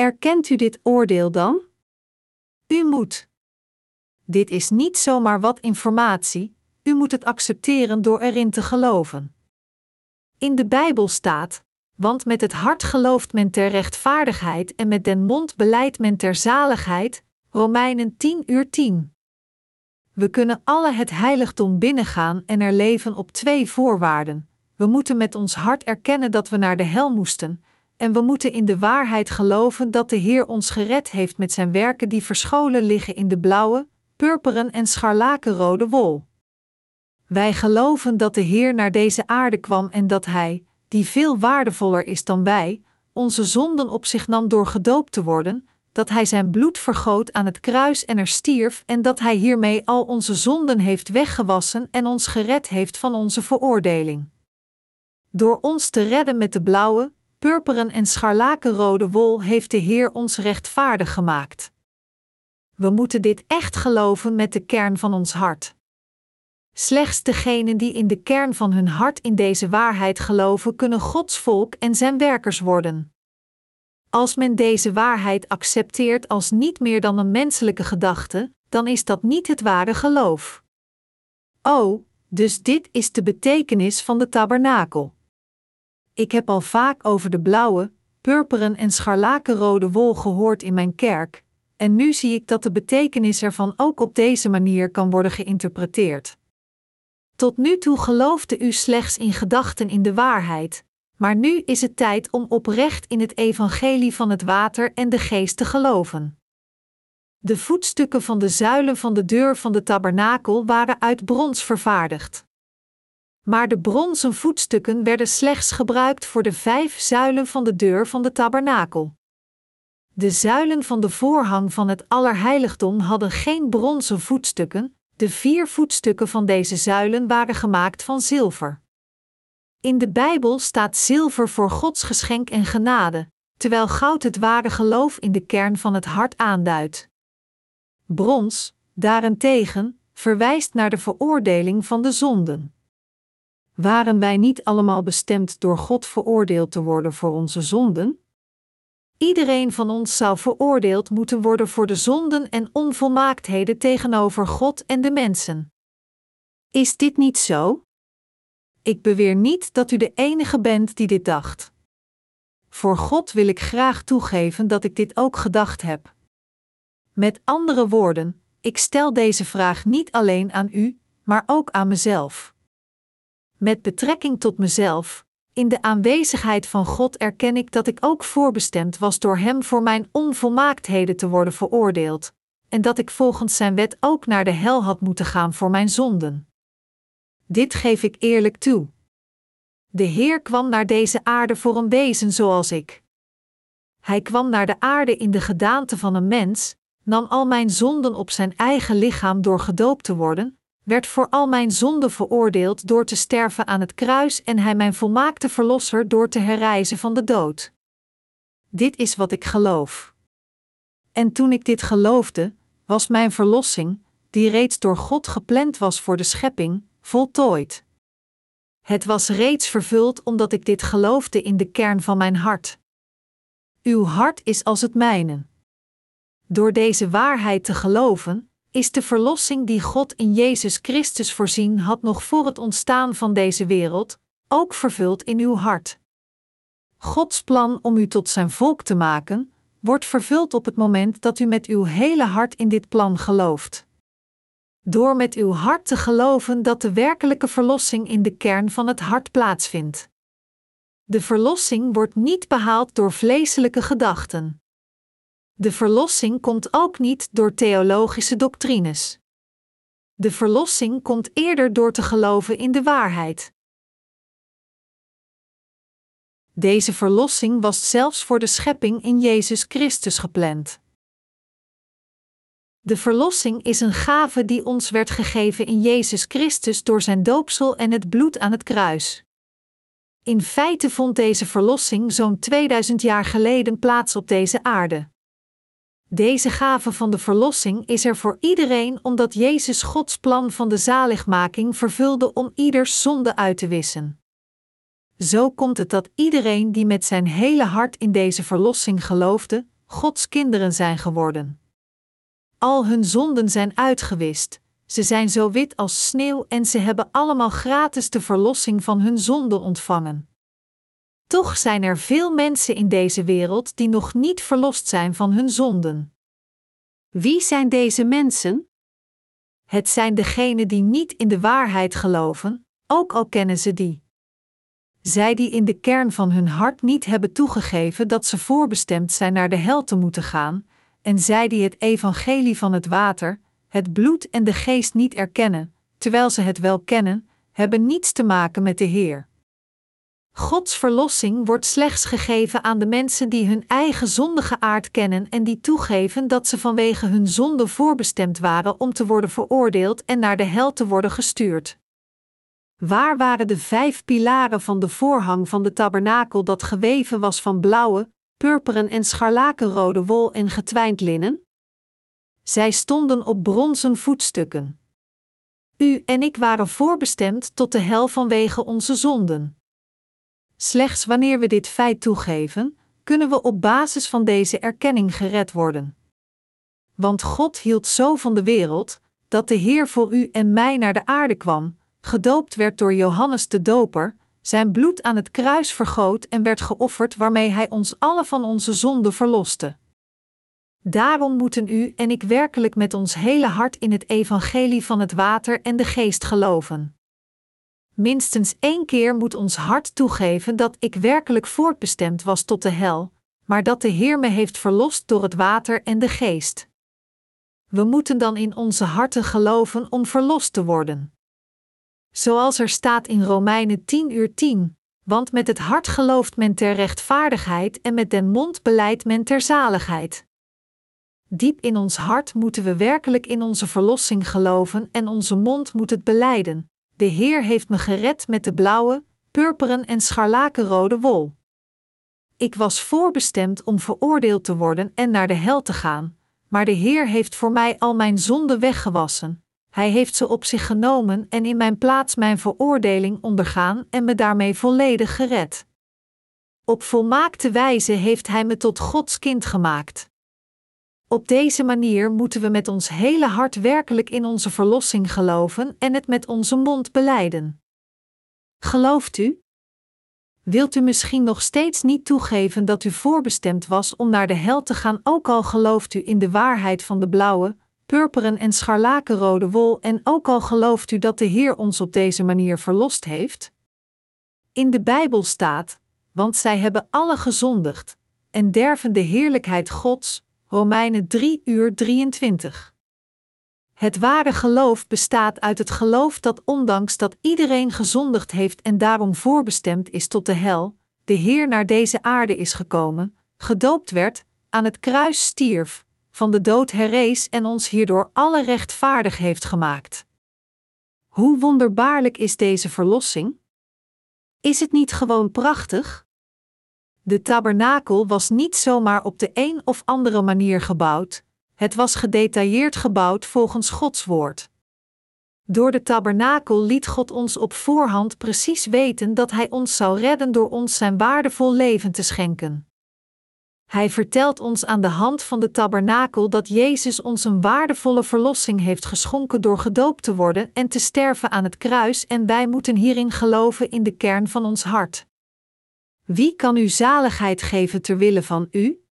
Erkent u dit oordeel dan? U moet. Dit is niet zomaar wat informatie, u moet het accepteren door erin te geloven. In de Bijbel staat: Want met het hart gelooft men ter rechtvaardigheid en met den mond beleidt men ter zaligheid. Romeinen 10 uur 10. We kunnen alle het heiligdom binnengaan en er leven op twee voorwaarden. We moeten met ons hart erkennen dat we naar de hel moesten, en we moeten in de waarheid geloven dat de Heer ons gered heeft met zijn werken die verscholen liggen in de blauwe, purperen en scharlakenrode wol. Wij geloven dat de Heer naar deze aarde kwam en dat Hij, die veel waardevoller is dan wij, onze zonden op zich nam door gedoopt te worden, dat Hij zijn bloed vergoot aan het kruis en er stierf en dat Hij hiermee al onze zonden heeft weggewassen en ons gered heeft van onze veroordeling. Door ons te redden met de blauwe, purperen en scharlakenrode wol heeft de Heer ons rechtvaardig gemaakt. We moeten dit echt geloven met de kern van ons hart. Slechts degenen die in de kern van hun hart in deze waarheid geloven, kunnen Gods volk en zijn werkers worden. Als men deze waarheid accepteert als niet meer dan een menselijke gedachte, dan is dat niet het ware geloof. Oh, dus dit is de betekenis van de tabernakel. Ik heb al vaak over de blauwe, purperen en scharlakenrode wol gehoord in mijn kerk, en nu zie ik dat de betekenis ervan ook op deze manier kan worden geïnterpreteerd. Tot nu toe geloofde u slechts in gedachten in de waarheid, maar nu is het tijd om oprecht in het evangelie van het water en de geest te geloven. De voetstukken van de zuilen van de deur van de tabernakel waren uit brons vervaardigd. Maar de bronzen voetstukken werden slechts gebruikt voor de vijf zuilen van de deur van de tabernakel. De zuilen van de voorhang van het Allerheiligdom hadden geen bronzen voetstukken, de vier voetstukken van deze zuilen waren gemaakt van zilver. In de Bijbel staat zilver voor Gods geschenk en genade, terwijl goud het ware geloof in de kern van het hart aanduidt. Brons, daarentegen, verwijst naar de veroordeling van de zonden. Waren wij niet allemaal bestemd door God veroordeeld te worden voor onze zonden? Iedereen van ons zou veroordeeld moeten worden voor de zonden en onvolmaaktheden tegenover God en de mensen. Is dit niet zo? Ik beweer niet dat u de enige bent die dit dacht. Voor God wil ik graag toegeven dat ik dit ook gedacht heb. Met andere woorden, ik stel deze vraag niet alleen aan u, maar ook aan mezelf. Met betrekking tot mezelf, in de aanwezigheid van God erken ik dat ik ook voorbestemd was door Hem voor mijn onvolmaaktheden te worden veroordeeld, en dat ik volgens Zijn wet ook naar de hel had moeten gaan voor mijn zonden. Dit geef ik eerlijk toe. De Heer kwam naar deze aarde voor een wezen zoals ik. Hij kwam naar de aarde in de gedaante van een mens, nam al mijn zonden op zijn eigen lichaam door gedoopt te worden, werd voor al mijn zonden veroordeeld door te sterven aan het kruis en hij mijn volmaakte verlosser door te herrijzen van de dood. Dit is wat ik geloof. En toen ik dit geloofde, was mijn verlossing, die reeds door God gepland was voor de schepping, voltooid. Het was reeds vervuld omdat ik dit geloofde in de kern van mijn hart. Uw hart is als het mijne. Door deze waarheid te geloven, is de verlossing die God in Jezus Christus voorzien had nog voor het ontstaan van deze wereld, ook vervuld in uw hart. Gods plan om u tot zijn volk te maken, wordt vervuld op het moment dat u met uw hele hart in dit plan gelooft. Door met uw hart te geloven dat de werkelijke verlossing in de kern van het hart plaatsvindt. De verlossing wordt niet behaald door vleeselijke gedachten. De verlossing komt ook niet door theologische doctrines. De verlossing komt eerder door te geloven in de waarheid. Deze verlossing was zelfs voor de schepping in Jezus Christus gepland. De verlossing is een gave die ons werd gegeven in Jezus Christus door zijn doopsel en het bloed aan het kruis. In feite vond deze verlossing zo'n 2000 jaar geleden plaats op deze aarde. Deze gave van de verlossing is er voor iedereen omdat Jezus Gods plan van de zaligmaking vervulde om ieders zonde uit te wissen. Zo komt het dat iedereen die met zijn hele hart in deze verlossing geloofde, Gods kinderen zijn geworden. Al hun zonden zijn uitgewist, ze zijn zo wit als sneeuw en ze hebben allemaal gratis de verlossing van hun zonde ontvangen. Toch zijn er veel mensen in deze wereld die nog niet verlost zijn van hun zonden. Wie zijn deze mensen? Het zijn degenen die niet in de waarheid geloven, ook al kennen ze die. Zij die in de kern van hun hart niet hebben toegegeven dat ze voorbestemd zijn naar de hel te moeten gaan, en zij die het evangelie van het water, het bloed en de geest niet erkennen, terwijl ze het wel kennen, hebben niets te maken met de Heer. Gods verlossing wordt slechts gegeven aan de mensen die hun eigen zondige aard kennen en die toegeven dat ze vanwege hun zonde voorbestemd waren om te worden veroordeeld en naar de hel te worden gestuurd. Waar waren de vijf pilaren van de voorhang van de tabernakel dat geweven was van blauwe, purperen en scharlakenrode wol en getwijnd linnen? Zij stonden op bronzen voetstukken. U en ik waren voorbestemd tot de hel vanwege onze zonden. Slechts wanneer we dit feit toegeven, kunnen we op basis van deze erkenning gered worden. Want God hield zo van de wereld, dat de Heer voor u en mij naar de aarde kwam, gedoopt werd door Johannes de Doper, zijn bloed aan het kruis vergoot en werd geofferd waarmee hij ons alle van onze zonden verloste. Daarom moeten u en ik werkelijk met ons hele hart in het evangelie van het water en de geest geloven. Minstens één keer moet ons hart toegeven dat ik werkelijk voortbestemd was tot de hel, maar dat de Heer me heeft verlost door het water en de geest. We moeten dan in onze harten geloven om verlost te worden. Zoals er staat in Romeinen 10 uur 10, want met het hart gelooft men ter rechtvaardigheid en met den mond beleidt men ter zaligheid. Diep in ons hart moeten we werkelijk in onze verlossing geloven en onze mond moet het beleiden. De Heer heeft me gered met de blauwe, purperen en scharlakenrode wol. Ik was voorbestemd om veroordeeld te worden en naar de hel te gaan, maar de Heer heeft voor mij al mijn zonden weggewassen. Hij heeft ze op zich genomen en in mijn plaats mijn veroordeling ondergaan en me daarmee volledig gered. Op volmaakte wijze heeft Hij me tot Gods kind gemaakt. Op deze manier moeten we met ons hele hart werkelijk in onze verlossing geloven en het met onze mond beleiden. Gelooft u? Wilt u misschien nog steeds niet toegeven dat u voorbestemd was om naar de hel te gaan, ook al gelooft u in de waarheid van de blauwe, purperen en scharlakenrode wol en ook al gelooft u dat de Heer ons op deze manier verlost heeft? In de Bijbel staat: Want zij hebben alle gezondigd en derven de heerlijkheid Gods, Romeinen 3 uur 23. Het ware geloof bestaat uit het geloof dat ondanks dat iedereen gezondigd heeft en daarom voorbestemd is tot de hel, de Heer naar deze aarde is gekomen, gedoopt werd, aan het kruis stierf, van de dood herrees en ons hierdoor alle rechtvaardig heeft gemaakt. Hoe wonderbaarlijk is deze verlossing? Is het niet gewoon prachtig? De tabernakel was niet zomaar op de een of andere manier gebouwd, het was gedetailleerd gebouwd volgens Gods woord. Door de tabernakel liet God ons op voorhand precies weten dat Hij ons zou redden door ons zijn waardevol leven te schenken. Hij vertelt ons aan de hand van de tabernakel dat Jezus ons een waardevolle verlossing heeft geschonken door gedoopt te worden en te sterven aan het kruis en wij moeten hierin geloven in de kern van ons hart. Wie kan u zaligheid geven ter wille van u?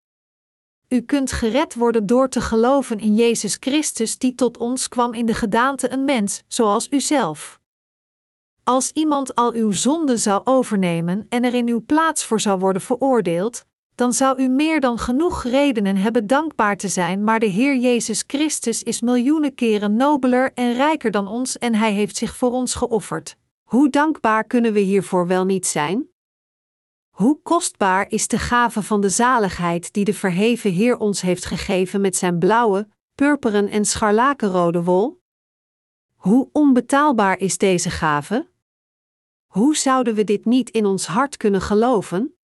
U kunt gered worden door te geloven in Jezus Christus, die tot ons kwam in de gedaante een mens, zoals u zelf. Als iemand al uw zonden zou overnemen en er in uw plaats voor zou worden veroordeeld, dan zou u meer dan genoeg redenen hebben dankbaar te zijn, maar de Heer Jezus Christus is miljoenen keren nobeler en rijker dan ons en Hij heeft zich voor ons geofferd. Hoe dankbaar kunnen we hiervoor wel niet zijn? Hoe kostbaar is de gave van de zaligheid die de verheven Heer ons heeft gegeven met zijn blauwe, purperen en scharlakenrode wol? Hoe onbetaalbaar is deze gave? Hoe zouden we dit niet in ons hart kunnen geloven?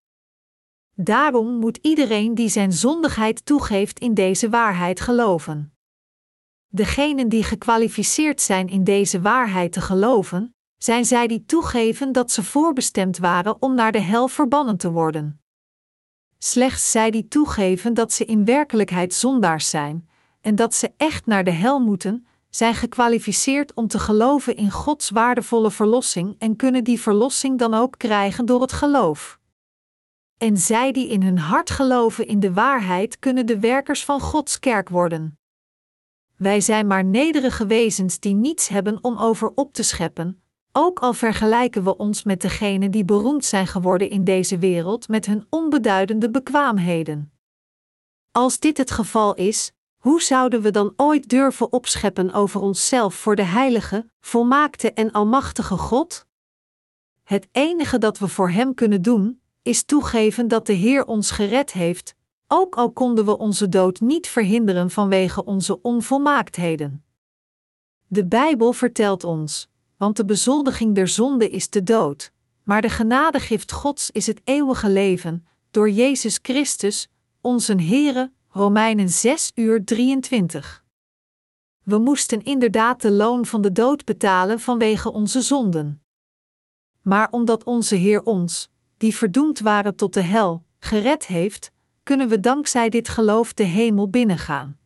Daarom moet iedereen die zijn zondigheid toegeeft in deze waarheid geloven. Degenen die gekwalificeerd zijn in deze waarheid te geloven, zijn zij die toegeven dat ze voorbestemd waren om naar de hel verbannen te worden. Slechts zij die toegeven dat ze in werkelijkheid zondaars zijn en dat ze echt naar de hel moeten, zijn gekwalificeerd om te geloven in Gods waardevolle verlossing en kunnen die verlossing dan ook krijgen door het geloof. En zij die in hun hart geloven in de waarheid, kunnen de werkers van Gods kerk worden. Wij zijn maar nederige wezens die niets hebben om over op te scheppen, ook al vergelijken we ons met degenen die beroemd zijn geworden in deze wereld met hun onbeduidende bekwaamheden. Als dit het geval is, hoe zouden we dan ooit durven opscheppen over onszelf voor de heilige, volmaakte en almachtige God? Het enige dat we voor Hem kunnen doen, is toegeven dat de Heer ons gered heeft, ook al konden we onze dood niet verhinderen vanwege onze onvolmaaktheden. De Bijbel vertelt ons, want de bezoldiging der zonde is de dood, maar de genadegift Gods is het eeuwige leven, door Jezus Christus, onze Heere, Romeinen 6 uur 23. We moesten inderdaad de loon van de dood betalen vanwege onze zonden. Maar omdat onze Heer ons, die verdoemd waren tot de hel, gered heeft, kunnen we dankzij dit geloof de hemel binnengaan.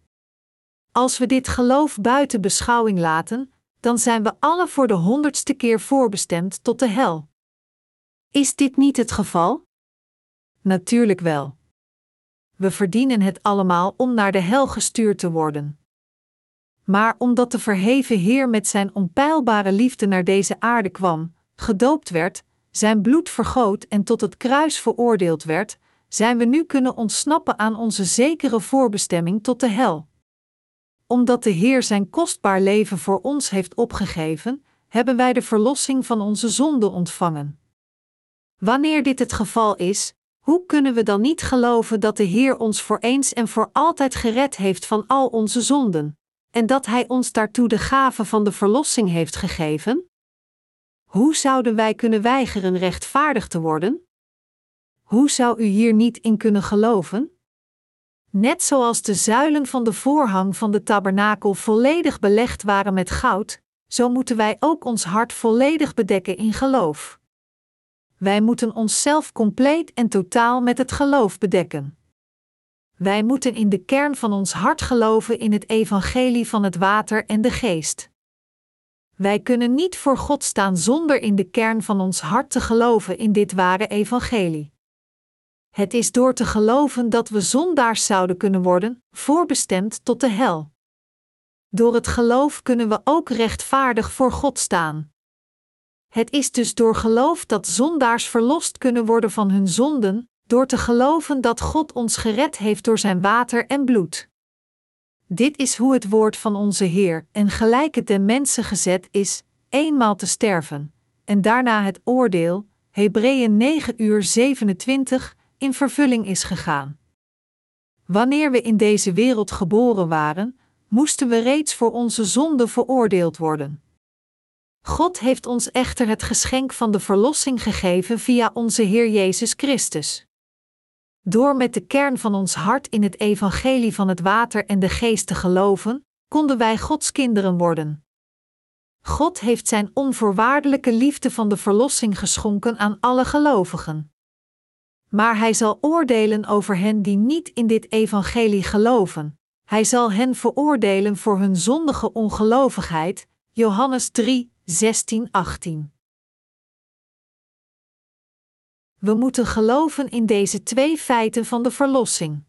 Als we dit geloof buiten beschouwing laten, dan zijn we alle voor de honderdste keer voorbestemd tot de hel. Is dit niet het geval? Natuurlijk wel. We verdienen het allemaal om naar de hel gestuurd te worden. Maar omdat de verheven Heer met zijn onpeilbare liefde naar deze aarde kwam, gedoopt werd, zijn bloed vergoot en tot het kruis veroordeeld werd, zijn we nu kunnen ontsnappen aan onze zekere voorbestemming tot de hel. Omdat de Heer zijn kostbaar leven voor ons heeft opgegeven, hebben wij de verlossing van onze zonde ontvangen. Wanneer dit het geval is, hoe kunnen we dan niet geloven dat de Heer ons voor eens en voor altijd gered heeft van al onze zonden, en dat Hij ons daartoe de gave van de verlossing heeft gegeven? Hoe zouden wij kunnen weigeren rechtvaardig te worden? Hoe zou u hier niet in kunnen geloven? Net zoals de zuilen van de voorhang van de tabernakel volledig belegd waren met goud, zo moeten wij ook ons hart volledig bedekken in geloof. Wij moeten onszelf compleet en totaal met het geloof bedekken. Wij moeten in de kern van ons hart geloven in het evangelie van het water en de geest. Wij kunnen niet voor God staan zonder in de kern van ons hart te geloven in dit ware evangelie. Het is door te geloven dat we zondaars zouden kunnen worden, voorbestemd tot de hel. Door het geloof kunnen we ook rechtvaardig voor God staan. Het is dus door geloof dat zondaars verlost kunnen worden van hun zonden, door te geloven dat God ons gered heeft door zijn water en bloed. Dit is hoe het woord van onze Heer en gelijk het den mensen gezet is, eenmaal te sterven, en daarna het oordeel, Hebreeën 9 uur 27, in vervulling is gegaan. Wanneer we in deze wereld geboren waren, moesten we reeds voor onze zonde veroordeeld worden. God heeft ons echter het geschenk van de verlossing gegeven via onze Heer Jezus Christus. Door met de kern van ons hart in het evangelie van het water en de geest te geloven, konden wij Gods kinderen worden. God heeft zijn onvoorwaardelijke liefde van de verlossing geschonken aan alle gelovigen. Maar hij zal oordelen over hen die niet in dit evangelie geloven. Hij zal hen veroordelen voor hun zondige ongelovigheid. Johannes 3, 16, 18. We moeten geloven in deze twee feiten van de verlossing.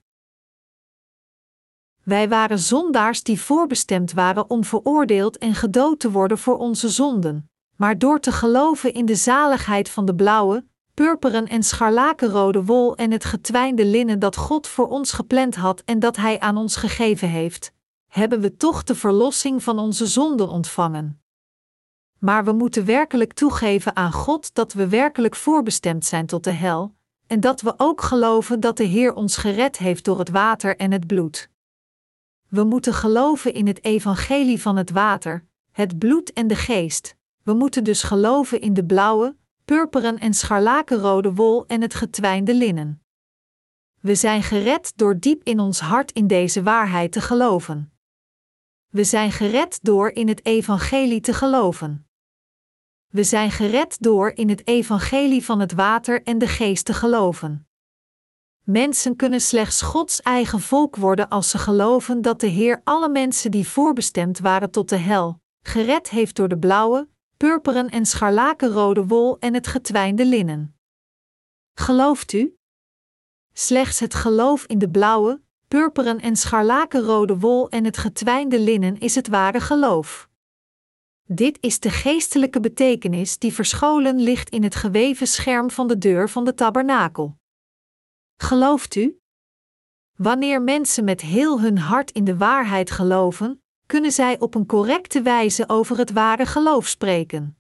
Wij waren zondaars die voorbestemd waren om veroordeeld en gedood te worden voor onze zonden, maar door te geloven in de zaligheid van de blauwe, purperen en scharlakenrode wol en het getwijnde linnen dat God voor ons gepland had en dat Hij aan ons gegeven heeft, hebben we toch de verlossing van onze zonden ontvangen maar we moeten werkelijk toegeven aan God dat we werkelijk voorbestemd zijn tot de hel, en dat we ook geloven dat de Heer ons gered heeft door het water en het bloed. We moeten geloven in het evangelie van het water, het bloed en de geest. We moeten dus geloven in de blauwe, purperen en scharlakenrode wol en het getwijnde linnen. We zijn gered door diep in ons hart in deze waarheid te geloven. We zijn gered door in het evangelie te geloven. We zijn gered door in het evangelie van het water en de geest te geloven. Mensen kunnen slechts Gods eigen volk worden als ze geloven dat de Heer alle mensen die voorbestemd waren tot de hel, gered heeft door de blauwe, purperen en scharlakenrode wol en het getwijnde linnen. Gelooft u? Slechts het geloof in de blauwe, purperen en scharlakenrode wol en het getwijnde linnen is het ware geloof. Dit is de geestelijke betekenis die verscholen ligt in het geweven scherm van de deur van de tabernakel. Gelooft u? Wanneer mensen met heel hun hart in de waarheid geloven, kunnen zij op een correcte wijze over het ware geloof spreken.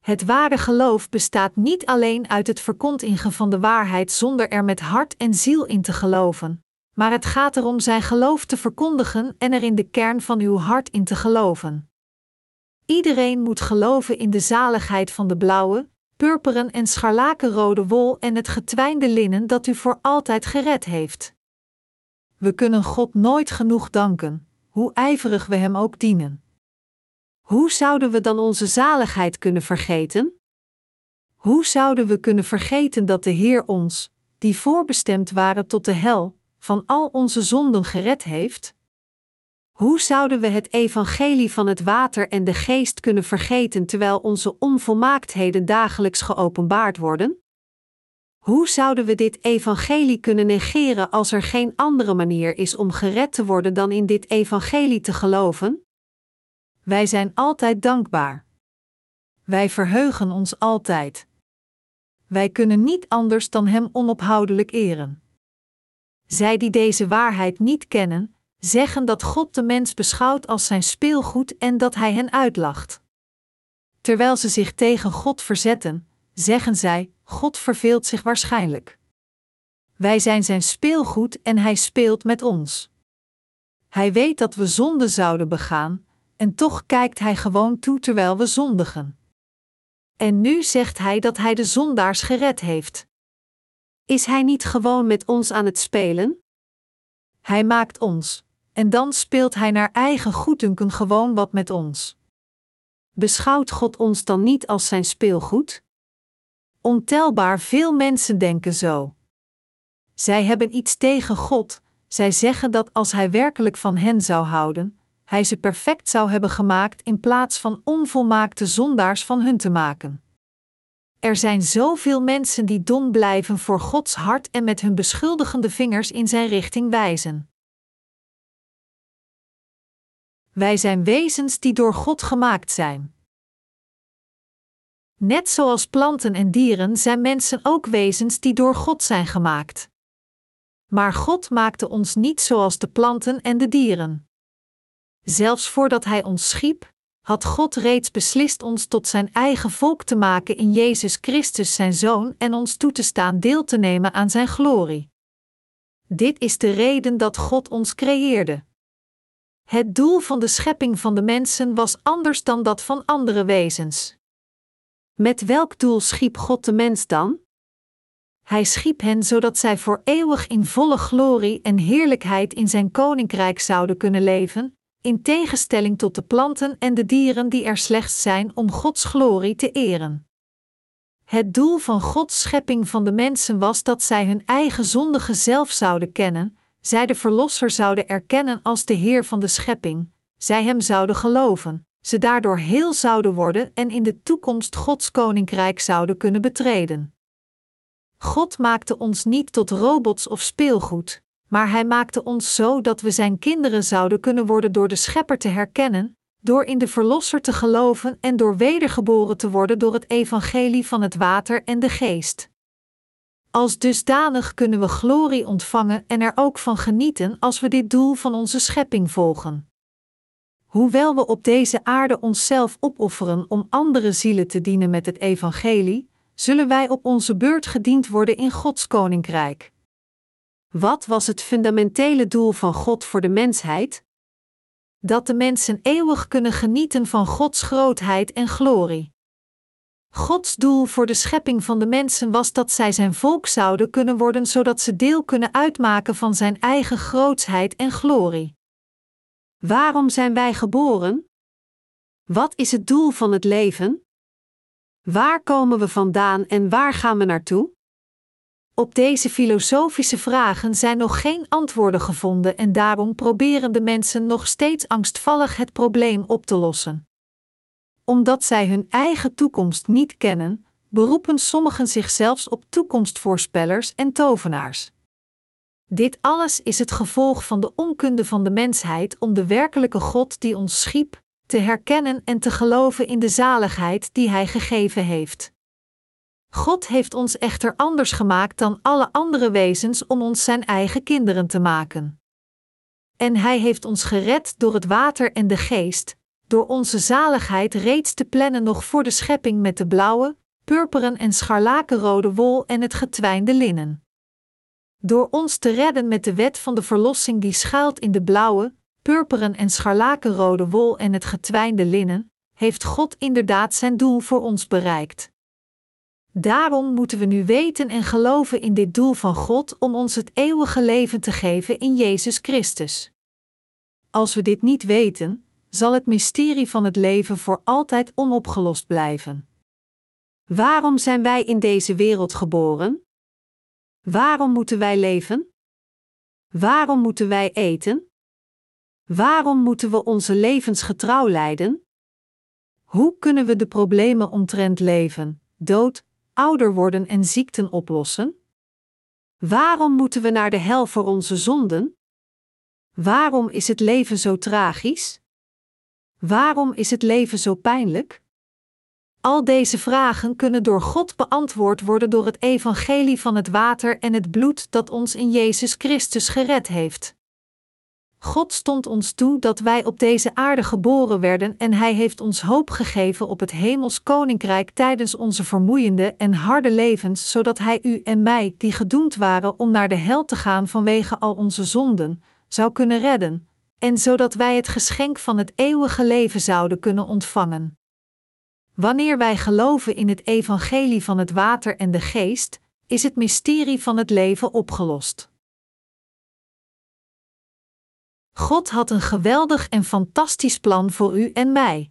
Het ware geloof bestaat niet alleen uit het verkondigen van de waarheid zonder er met hart en ziel in te geloven, maar het gaat erom zijn geloof te verkondigen en er in de kern van uw hart in te geloven. Iedereen moet geloven in de zaligheid van de blauwe, purperen en scharlakenrode wol en het getwijnde linnen dat u voor altijd gered heeft. We kunnen God nooit genoeg danken, hoe ijverig we Hem ook dienen. Hoe zouden we dan onze zaligheid kunnen vergeten? Hoe zouden we kunnen vergeten dat de Heer ons, die voorbestemd waren tot de hel, van al onze zonden gered heeft? Hoe zouden we het evangelie van het water en de geest kunnen vergeten terwijl onze onvolmaaktheden dagelijks geopenbaard worden? Hoe zouden we dit evangelie kunnen negeren als er geen andere manier is om gered te worden dan in dit evangelie te geloven? Wij zijn altijd dankbaar. Wij verheugen ons altijd. Wij kunnen niet anders dan Hem onophoudelijk eren. Zij die deze waarheid niet kennen, zeggen dat God de mens beschouwt als zijn speelgoed en dat Hij hen uitlacht. Terwijl ze zich tegen God verzetten, zeggen zij: God verveelt zich waarschijnlijk. Wij zijn zijn speelgoed en Hij speelt met ons. Hij weet dat we zonde zouden begaan, en toch kijkt Hij gewoon toe terwijl we zondigen. En nu zegt Hij dat Hij de zondaars gered heeft. Is Hij niet gewoon met ons aan het spelen? Hij maakt ons, en dan speelt Hij naar eigen goeddunken gewoon wat met ons. Beschouwt God ons dan niet als zijn speelgoed? Ontelbaar veel mensen denken zo. Zij hebben iets tegen God, zij zeggen dat als Hij werkelijk van hen zou houden, Hij ze perfect zou hebben gemaakt in plaats van onvolmaakte zondaars van hun te maken. Er zijn zoveel mensen die dom blijven voor Gods hart en met hun beschuldigende vingers in zijn richting wijzen. Wij zijn wezens die door God gemaakt zijn. Net zoals planten en dieren zijn mensen ook wezens die door God zijn gemaakt. Maar God maakte ons niet zoals de planten en de dieren. Zelfs voordat Hij ons schiep, had God reeds beslist ons tot Zijn eigen volk te maken in Jezus Christus, Zijn Zoon, en ons toe te staan deel te nemen aan Zijn glorie. Dit is de reden dat God ons creëerde. Het doel van de schepping van de mensen was anders dan dat van andere wezens. Met welk doel schiep God de mens dan? Hij schiep hen zodat zij voor eeuwig in volle glorie en heerlijkheid in zijn koninkrijk zouden kunnen leven, in tegenstelling tot de planten en de dieren die er slechts zijn om Gods glorie te eren. Het doel van Gods schepping van de mensen was dat zij hun eigen zondige zelf zouden kennen, zij de Verlosser zouden erkennen als de Heer van de schepping, zij Hem zouden geloven, ze daardoor heel zouden worden en in de toekomst Gods koninkrijk zouden kunnen betreden. God maakte ons niet tot robots of speelgoed, maar Hij maakte ons zo dat we Zijn kinderen zouden kunnen worden door de Schepper te herkennen, door in de Verlosser te geloven en door wedergeboren te worden door het evangelie van het water en de geest. Als dusdanig kunnen we glorie ontvangen en er ook van genieten als we dit doel van onze schepping volgen. Hoewel we op deze aarde onszelf opofferen om andere zielen te dienen met het evangelie, zullen wij op onze beurt gediend worden in Gods koninkrijk. Wat was het fundamentele doel van God voor de mensheid? Dat de mensen eeuwig kunnen genieten van Gods grootheid en glorie. Gods doel voor de schepping van de mensen was dat zij zijn volk zouden kunnen worden, zodat ze deel kunnen uitmaken van zijn eigen grootsheid en glorie. Waarom zijn wij geboren? Wat is het doel van het leven? Waar komen we vandaan en waar gaan we naartoe? Op deze filosofische vragen zijn nog geen antwoorden gevonden en daarom proberen de mensen nog steeds angstvallig het probleem op te lossen. Omdat zij hun eigen toekomst niet kennen, beroepen sommigen zich zelfs op toekomstvoorspellers en tovenaars. Dit alles is het gevolg van de onkunde van de mensheid om de werkelijke God die ons schiep, te herkennen en te geloven in de zaligheid die Hij gegeven heeft. God heeft ons echter anders gemaakt dan alle andere wezens om ons Zijn eigen kinderen te maken. En Hij heeft ons gered door het water en de geest, door onze zaligheid reeds te plannen nog voor de schepping met de blauwe, purperen en scharlakenrode wol en het getwijnde linnen. Door ons te redden met de wet van de verlossing die schuilt in de blauwe, purperen en scharlakenrode wol en het getwijnde linnen, heeft God inderdaad zijn doel voor ons bereikt. Daarom moeten we nu weten en geloven in dit doel van God om ons het eeuwige leven te geven in Jezus Christus. Als we dit niet weten, zal het mysterie van het leven voor altijd onopgelost blijven. Waarom zijn wij in deze wereld geboren? Waarom moeten wij leven? Waarom moeten wij eten? Waarom moeten we onze levens getrouw leiden? Hoe kunnen we de problemen omtrent leven, dood, ouder worden en ziekten oplossen? Waarom moeten we naar de hel voor onze zonden? Waarom is het leven zo tragisch? Waarom is het leven zo pijnlijk? Al deze vragen kunnen door God beantwoord worden door het evangelie van het water en het bloed dat ons in Jezus Christus gered heeft. God stond ons toe dat wij op deze aarde geboren werden en Hij heeft ons hoop gegeven op het hemels koninkrijk tijdens onze vermoeiende en harde levens, zodat Hij u en mij, die gedoemd waren om naar de hel te gaan vanwege al onze zonden, zou kunnen redden, en zodat wij het geschenk van het eeuwige leven zouden kunnen ontvangen. Wanneer wij geloven in het evangelie van het water en de geest, is het mysterie van het leven opgelost. God had een geweldig en fantastisch plan voor u en mij.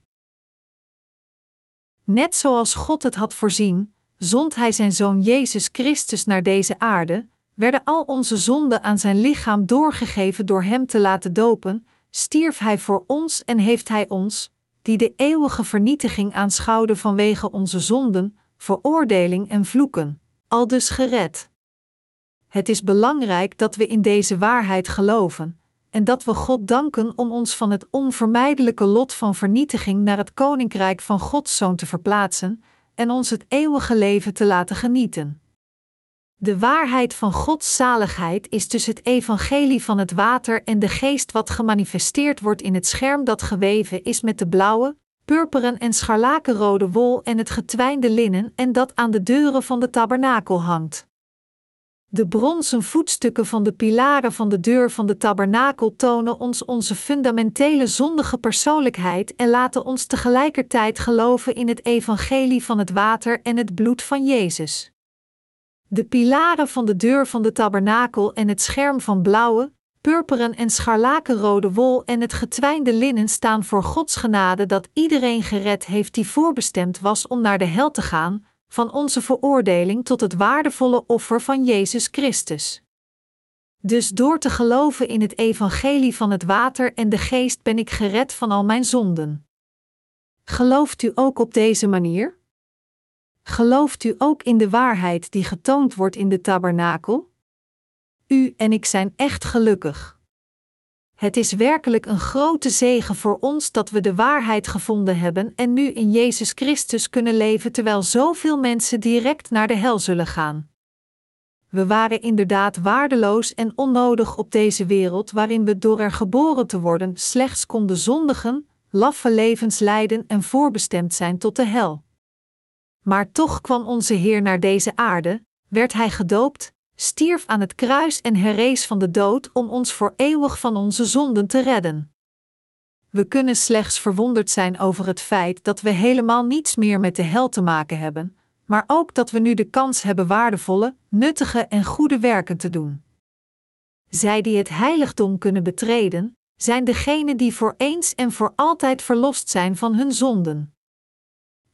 Net zoals God het had voorzien, zond Hij zijn Zoon Jezus Christus naar deze aarde, werden al onze zonden aan zijn lichaam doorgegeven door Hem te laten dopen, stierf Hij voor ons en heeft Hij ons, die de eeuwige vernietiging aanschouwden vanwege onze zonden, veroordeling en vloeken, al dus gered. Het is belangrijk dat we in deze waarheid geloven en dat we God danken om ons van het onvermijdelijke lot van vernietiging naar het koninkrijk van Gods Zoon te verplaatsen en ons het eeuwige leven te laten genieten. De waarheid van Gods zaligheid is dus het evangelie van het water en de geest wat gemanifesteerd wordt in het scherm dat geweven is met de blauwe, purperen en scharlakenrode wol en het getwijnde linnen en dat aan de deuren van de tabernakel hangt. De bronzen voetstukken van de pilaren van de deur van de tabernakel tonen ons onze fundamentele zondige persoonlijkheid en laten ons tegelijkertijd geloven in het evangelie van het water en het bloed van Jezus. De pilaren van de deur van de tabernakel en het scherm van blauwe, purperen en scharlakenrode wol en het getwijnde linnen staan voor Gods genade dat iedereen gered heeft die voorbestemd was om naar de hel te gaan, van onze veroordeling tot het waardevolle offer van Jezus Christus. Dus door te geloven in het evangelie van het water en de geest ben ik gered van al mijn zonden. Gelooft u ook op deze manier? Gelooft u ook in de waarheid die getoond wordt in de tabernakel? U en ik zijn echt gelukkig. Het is werkelijk een grote zegen voor ons dat we de waarheid gevonden hebben en nu in Jezus Christus kunnen leven terwijl zoveel mensen direct naar de hel zullen gaan. We waren inderdaad waardeloos en onnodig op deze wereld waarin we door er geboren te worden slechts konden zondigen, laffe levens leiden en voorbestemd zijn tot de hel. Maar toch kwam onze Heer naar deze aarde, werd Hij gedoopt, stierf aan het kruis en herrees van de dood om ons voor eeuwig van onze zonden te redden. We kunnen slechts verwonderd zijn over het feit dat we helemaal niets meer met de hel te maken hebben, maar ook dat we nu de kans hebben waardevolle, nuttige en goede werken te doen. Zij die het heiligdom kunnen betreden, zijn degenen die voor eens en voor altijd verlost zijn van hun zonden.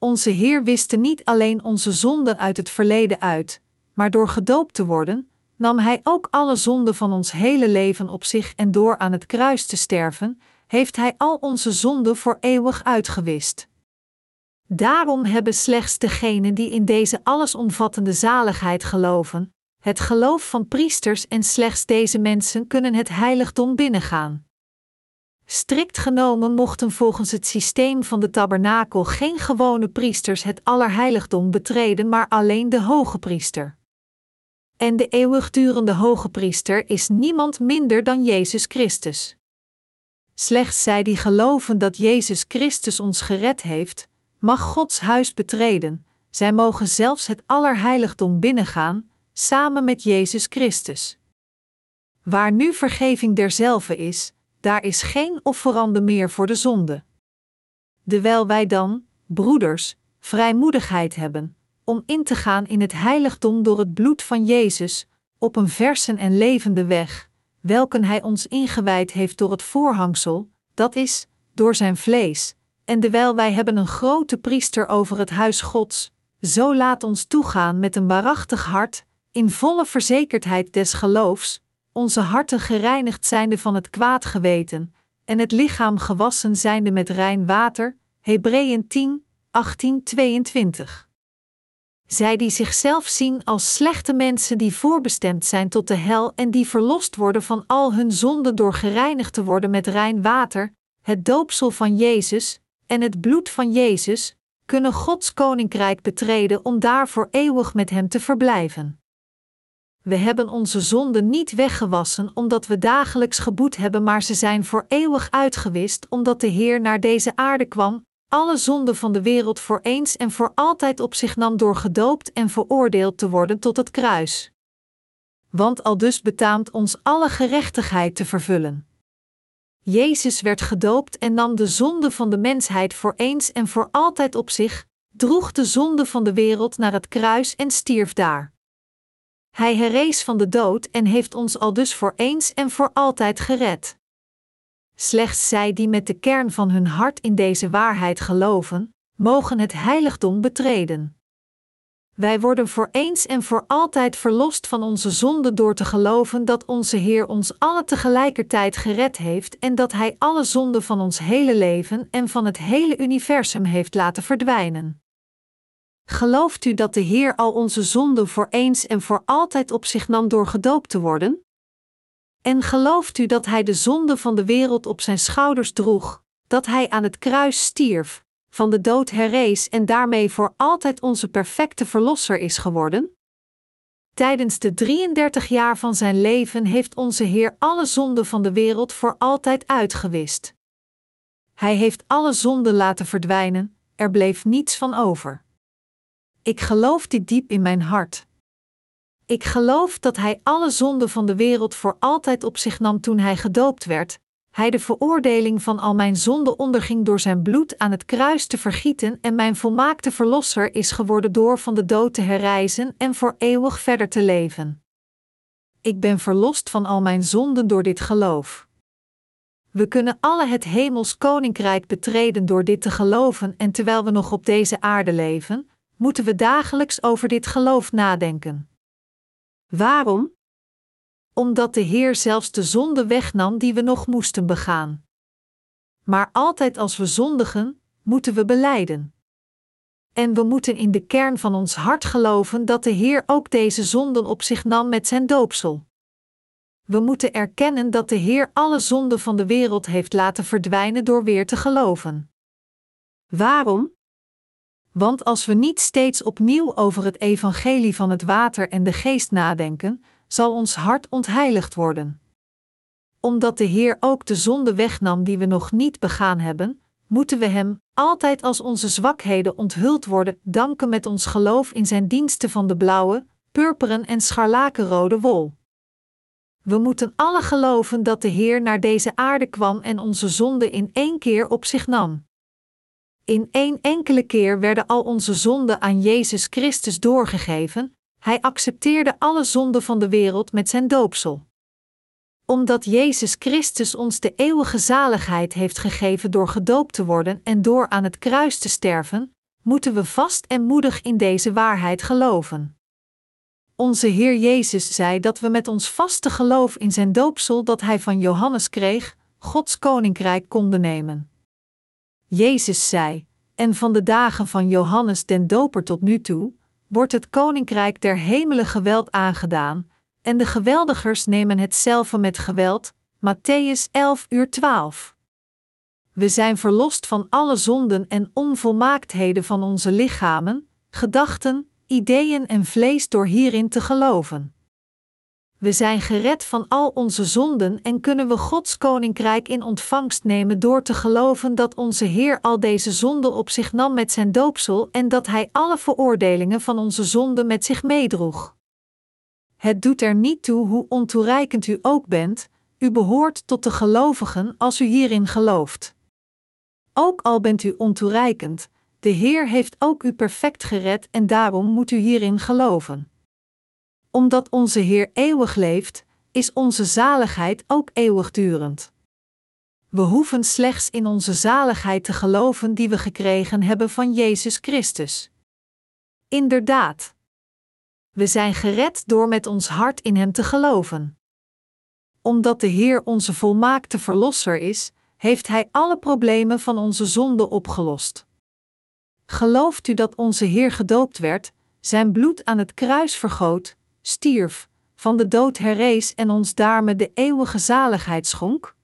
Onze Heer wiste niet alleen onze zonden uit het verleden uit, maar door gedoopt te worden, nam Hij ook alle zonden van ons hele leven op zich en door aan het kruis te sterven, heeft Hij al onze zonden voor eeuwig uitgewist. Daarom hebben slechts degenen die in deze allesomvattende zaligheid geloven, het geloof van priesters en slechts deze mensen kunnen het heiligdom binnengaan. Strikt genomen mochten volgens het systeem van de tabernakel geen gewone priesters het allerheiligdom betreden, maar alleen de hoge priester. En de eeuwigdurende hoge priester is niemand minder dan Jezus Christus. Slechts zij die geloven dat Jezus Christus ons gered heeft, mag Gods huis betreden, zij mogen zelfs het allerheiligdom binnengaan, samen met Jezus Christus. Waar nu vergeving derzelve is, daar is geen offerande meer voor de zonde. Dewijl wij dan, broeders, vrijmoedigheid hebben, om in te gaan in het heiligdom door het bloed van Jezus, op een versen en levende weg, welken Hij ons ingewijd heeft door het voorhangsel, dat is, door zijn vlees, en dewijl wij hebben een grote priester over het huis Gods, zo laat ons toegaan met een waarachtig hart, in volle verzekerdheid des geloofs, onze harten gereinigd zijnde van het kwaad geweten, en het lichaam gewassen zijnde met rein water. Hebreeën 10, 18, 22. Zij die zichzelf zien als slechte mensen die voorbestemd zijn tot de hel en die verlost worden van al hun zonden door gereinigd te worden met rein water, het doopsel van Jezus en het bloed van Jezus, kunnen Gods koninkrijk betreden om daar voor eeuwig met Hem te verblijven. We hebben onze zonden niet weggewassen omdat we dagelijks geboet hebben, maar ze zijn voor eeuwig uitgewist omdat de Heer naar deze aarde kwam, alle zonden van de wereld voor eens en voor altijd op zich nam door gedoopt en veroordeeld te worden tot het kruis. Want al dus betaamt ons alle gerechtigheid te vervullen. Jezus werd gedoopt en nam de zonde van de mensheid voor eens en voor altijd op zich, droeg de zonde van de wereld naar het kruis en stierf daar. Hij herrees van de dood en heeft ons al dus voor eens en voor altijd gered. Slechts zij die met de kern van hun hart in deze waarheid geloven, mogen het heiligdom betreden. Wij worden voor eens en voor altijd verlost van onze zonde door te geloven dat onze Heer ons alle tegelijkertijd gered heeft en dat Hij alle zonden van ons hele leven en van het hele universum heeft laten verdwijnen. Gelooft u dat de Heer al onze zonden voor eens en voor altijd op zich nam door gedoopt te worden? En gelooft u dat Hij de zonde van de wereld op zijn schouders droeg, dat Hij aan het kruis stierf, van de dood herrees en daarmee voor altijd onze perfecte Verlosser is geworden? Tijdens de 33 jaar van zijn leven heeft onze Heer alle zonden van de wereld voor altijd uitgewist. Hij heeft alle zonden laten verdwijnen, er bleef niets van over. Ik geloof dit diep in mijn hart. Ik geloof dat Hij alle zonden van de wereld voor altijd op zich nam toen Hij gedoopt werd, Hij de veroordeling van al mijn zonden onderging door Zijn bloed aan het kruis te vergieten en mijn volmaakte Verlosser is geworden door van de dood te herrijzen en voor eeuwig verder te leven. Ik ben verlost van al mijn zonden door dit geloof. We kunnen alle het hemels koninkrijk betreden door dit te geloven en terwijl we nog op deze aarde leven, moeten we dagelijks over dit geloof nadenken. Waarom? Omdat de Heer zelfs de zonde wegnam die we nog moesten begaan. Maar altijd als we zondigen, moeten we beleiden. En we moeten in de kern van ons hart geloven dat de Heer ook deze zonden op zich nam met zijn doopsel. We moeten erkennen dat de Heer alle zonden van de wereld heeft laten verdwijnen door weer te geloven. Waarom? Want als we niet steeds opnieuw over het evangelie van het water en de geest nadenken, zal ons hart ontheiligd worden. Omdat de Heer ook de zonde wegnam die we nog niet begaan hebben, moeten we Hem, altijd als onze zwakheden onthuld worden, danken met ons geloof in Zijn diensten van de blauwe, purperen en scharlakenrode wol. We moeten alle geloven dat de Heer naar deze aarde kwam en onze zonde in één keer op zich nam. In één enkele keer werden al onze zonden aan Jezus Christus doorgegeven, hij accepteerde alle zonden van de wereld met zijn doopsel. Omdat Jezus Christus ons de eeuwige zaligheid heeft gegeven door gedoopt te worden en door aan het kruis te sterven, moeten we vast en moedig in deze waarheid geloven. Onze Heer Jezus zei dat we met ons vaste geloof in zijn doopsel dat hij van Johannes kreeg, Gods koninkrijk konden nemen. Jezus zei: En van de dagen van Johannes den Doper tot nu toe, wordt het koninkrijk der hemelen geweld aangedaan, en de geweldigers nemen hetzelfde met geweld. Matthäus 11 uur 12. We zijn verlost van alle zonden en onvolmaaktheden van onze lichamen, gedachten, ideeën en vlees door hierin te geloven. We zijn gered van al onze zonden en kunnen we Gods koninkrijk in ontvangst nemen door te geloven dat onze Heer al deze zonden op zich nam met zijn doopsel en dat Hij alle veroordelingen van onze zonden met zich meedroeg. Het doet er niet toe hoe ontoereikend u ook bent, u behoort tot de gelovigen als u hierin gelooft. Ook al bent u ontoereikend, de Heer heeft ook u perfect gered en daarom moet u hierin geloven omdat onze Heer eeuwig leeft, is onze zaligheid ook eeuwigdurend. We hoeven slechts in onze zaligheid te geloven die we gekregen hebben van Jezus Christus. Inderdaad. We zijn gered door met ons hart in Hem te geloven. Omdat de Heer onze volmaakte Verlosser is, heeft Hij alle problemen van onze zonde opgelost. Gelooft u dat onze Heer gedoopt werd, zijn bloed aan het kruis vergoot, stierf, van de dood herrees en ons daarmee de eeuwige zaligheid schonk?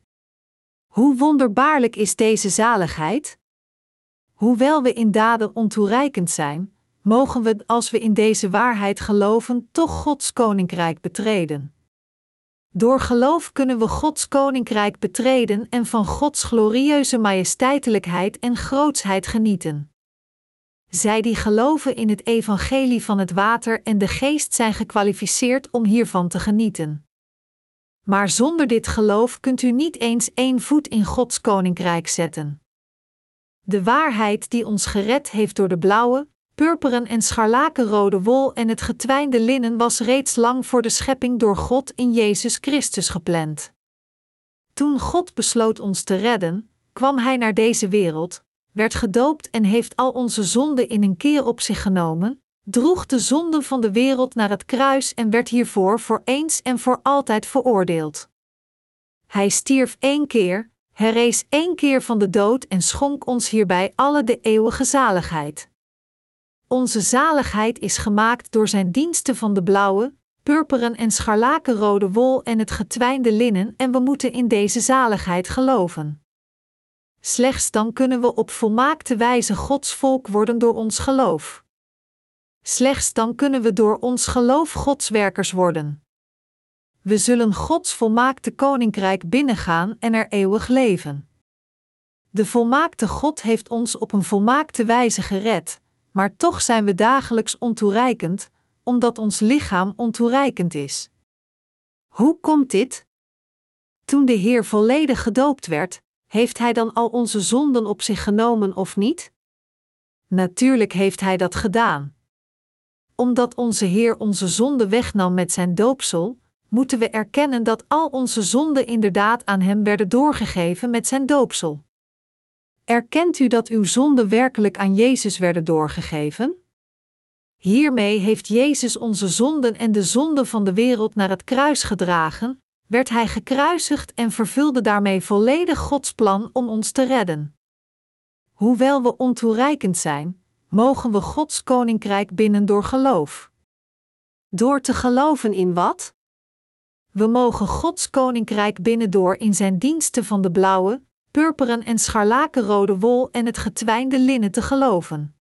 Hoe wonderbaarlijk is deze zaligheid? Hoewel we in daden ontoereikend zijn, mogen we, als we in deze waarheid geloven, toch Gods koninkrijk betreden. Door geloof kunnen we Gods koninkrijk betreden en van Gods glorieuze majesteitelijkheid en grootsheid genieten. Zij die geloven in het evangelie van het water en de geest zijn gekwalificeerd om hiervan te genieten. Maar zonder dit geloof kunt u niet eens één voet in Gods koninkrijk zetten. De waarheid die ons gered heeft door de blauwe, purperen en scharlakenrode wol en het getwijnde linnen was reeds lang voor de schepping door God in Jezus Christus gepland. Toen God besloot ons te redden, kwam Hij naar deze wereld, werd gedoopt en heeft al onze zonden in een keer op zich genomen, droeg de zonden van de wereld naar het kruis en werd hiervoor voor eens en voor altijd veroordeeld. Hij stierf één keer, herrees één keer van de dood en schonk ons hierbij alle de eeuwige zaligheid. Onze zaligheid is gemaakt door zijn diensten van de blauwe, purperen en scharlakenrode wol en het getwijnde linnen en we moeten in deze zaligheid geloven. Slechts dan kunnen we op volmaakte wijze Gods volk worden door ons geloof. Slechts dan kunnen we door ons geloof Gods werkers worden. We zullen Gods volmaakte koninkrijk binnengaan en er eeuwig leven. De volmaakte God heeft ons op een volmaakte wijze gered, maar toch zijn we dagelijks ontoereikend, omdat ons lichaam ontoereikend is. Hoe komt dit? Toen de Heer volledig gedoopt werd, heeft Hij dan al onze zonden op zich genomen of niet? Natuurlijk heeft Hij dat gedaan. Omdat onze Heer onze zonde wegnam met zijn doopsel, moeten we erkennen dat al onze zonden inderdaad aan Hem werden doorgegeven met zijn doopsel. Erkent u dat uw zonden werkelijk aan Jezus werden doorgegeven? Hiermee heeft Jezus onze zonden en de zonden van de wereld naar het kruis gedragen, werd hij gekruisigd en vervulde daarmee volledig Gods plan om ons te redden. Hoewel we ontoereikend zijn, mogen we Gods koninkrijk binnen door geloof. Door te geloven in wat? We mogen Gods koninkrijk binnen door in zijn diensten van de blauwe, purperen en scharlakenrode wol en het getwijnde linnen te geloven.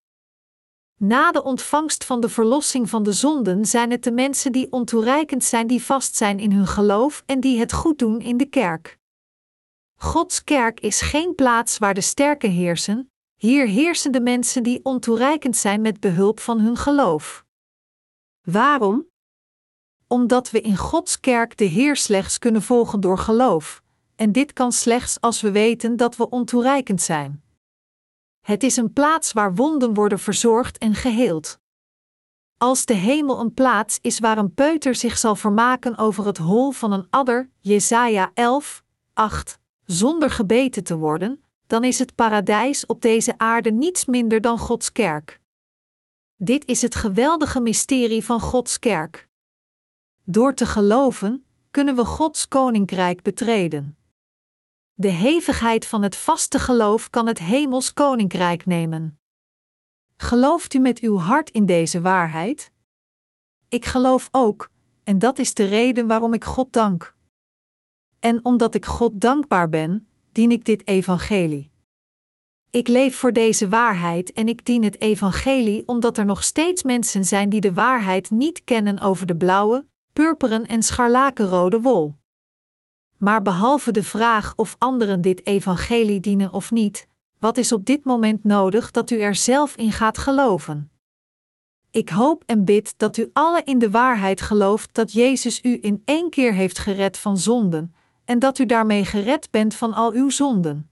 Na de ontvangst van de verlossing van de zonden zijn het de mensen die ontoereikend zijn die vast zijn in hun geloof en die het goed doen in de kerk. Gods kerk is geen plaats waar de sterken heersen, hier heersen de mensen die ontoereikend zijn met behulp van hun geloof. Waarom? Omdat we in Gods kerk de Heer slechts kunnen volgen door geloof, en dit kan slechts als we weten dat we ontoereikend zijn. Het is een plaats waar wonden worden verzorgd en geheeld. Als de hemel een plaats is waar een peuter zich zal vermaken over het hol van een adder, Jesaja 11, 8, zonder gebeten te worden, dan is het paradijs op deze aarde niets minder dan Gods kerk. Dit is het geweldige mysterie van Gods kerk. Door te geloven, kunnen we Gods koninkrijk betreden. De hevigheid van het vaste geloof kan het hemels koninkrijk nemen. Gelooft u met uw hart in deze waarheid? Ik geloof ook, en dat is de reden waarom ik God dank. En omdat ik God dankbaar ben, dien ik dit evangelie. Ik leef voor deze waarheid en ik dien het evangelie omdat er nog steeds mensen zijn die de waarheid niet kennen over de blauwe, purperen en scharlakenrode wol. Maar behalve de vraag of anderen dit evangelie dienen of niet, wat is op dit moment nodig dat u er zelf in gaat geloven? Ik hoop en bid dat u alle in de waarheid gelooft dat Jezus u in één keer heeft gered van zonden, en dat u daarmee gered bent van al uw zonden.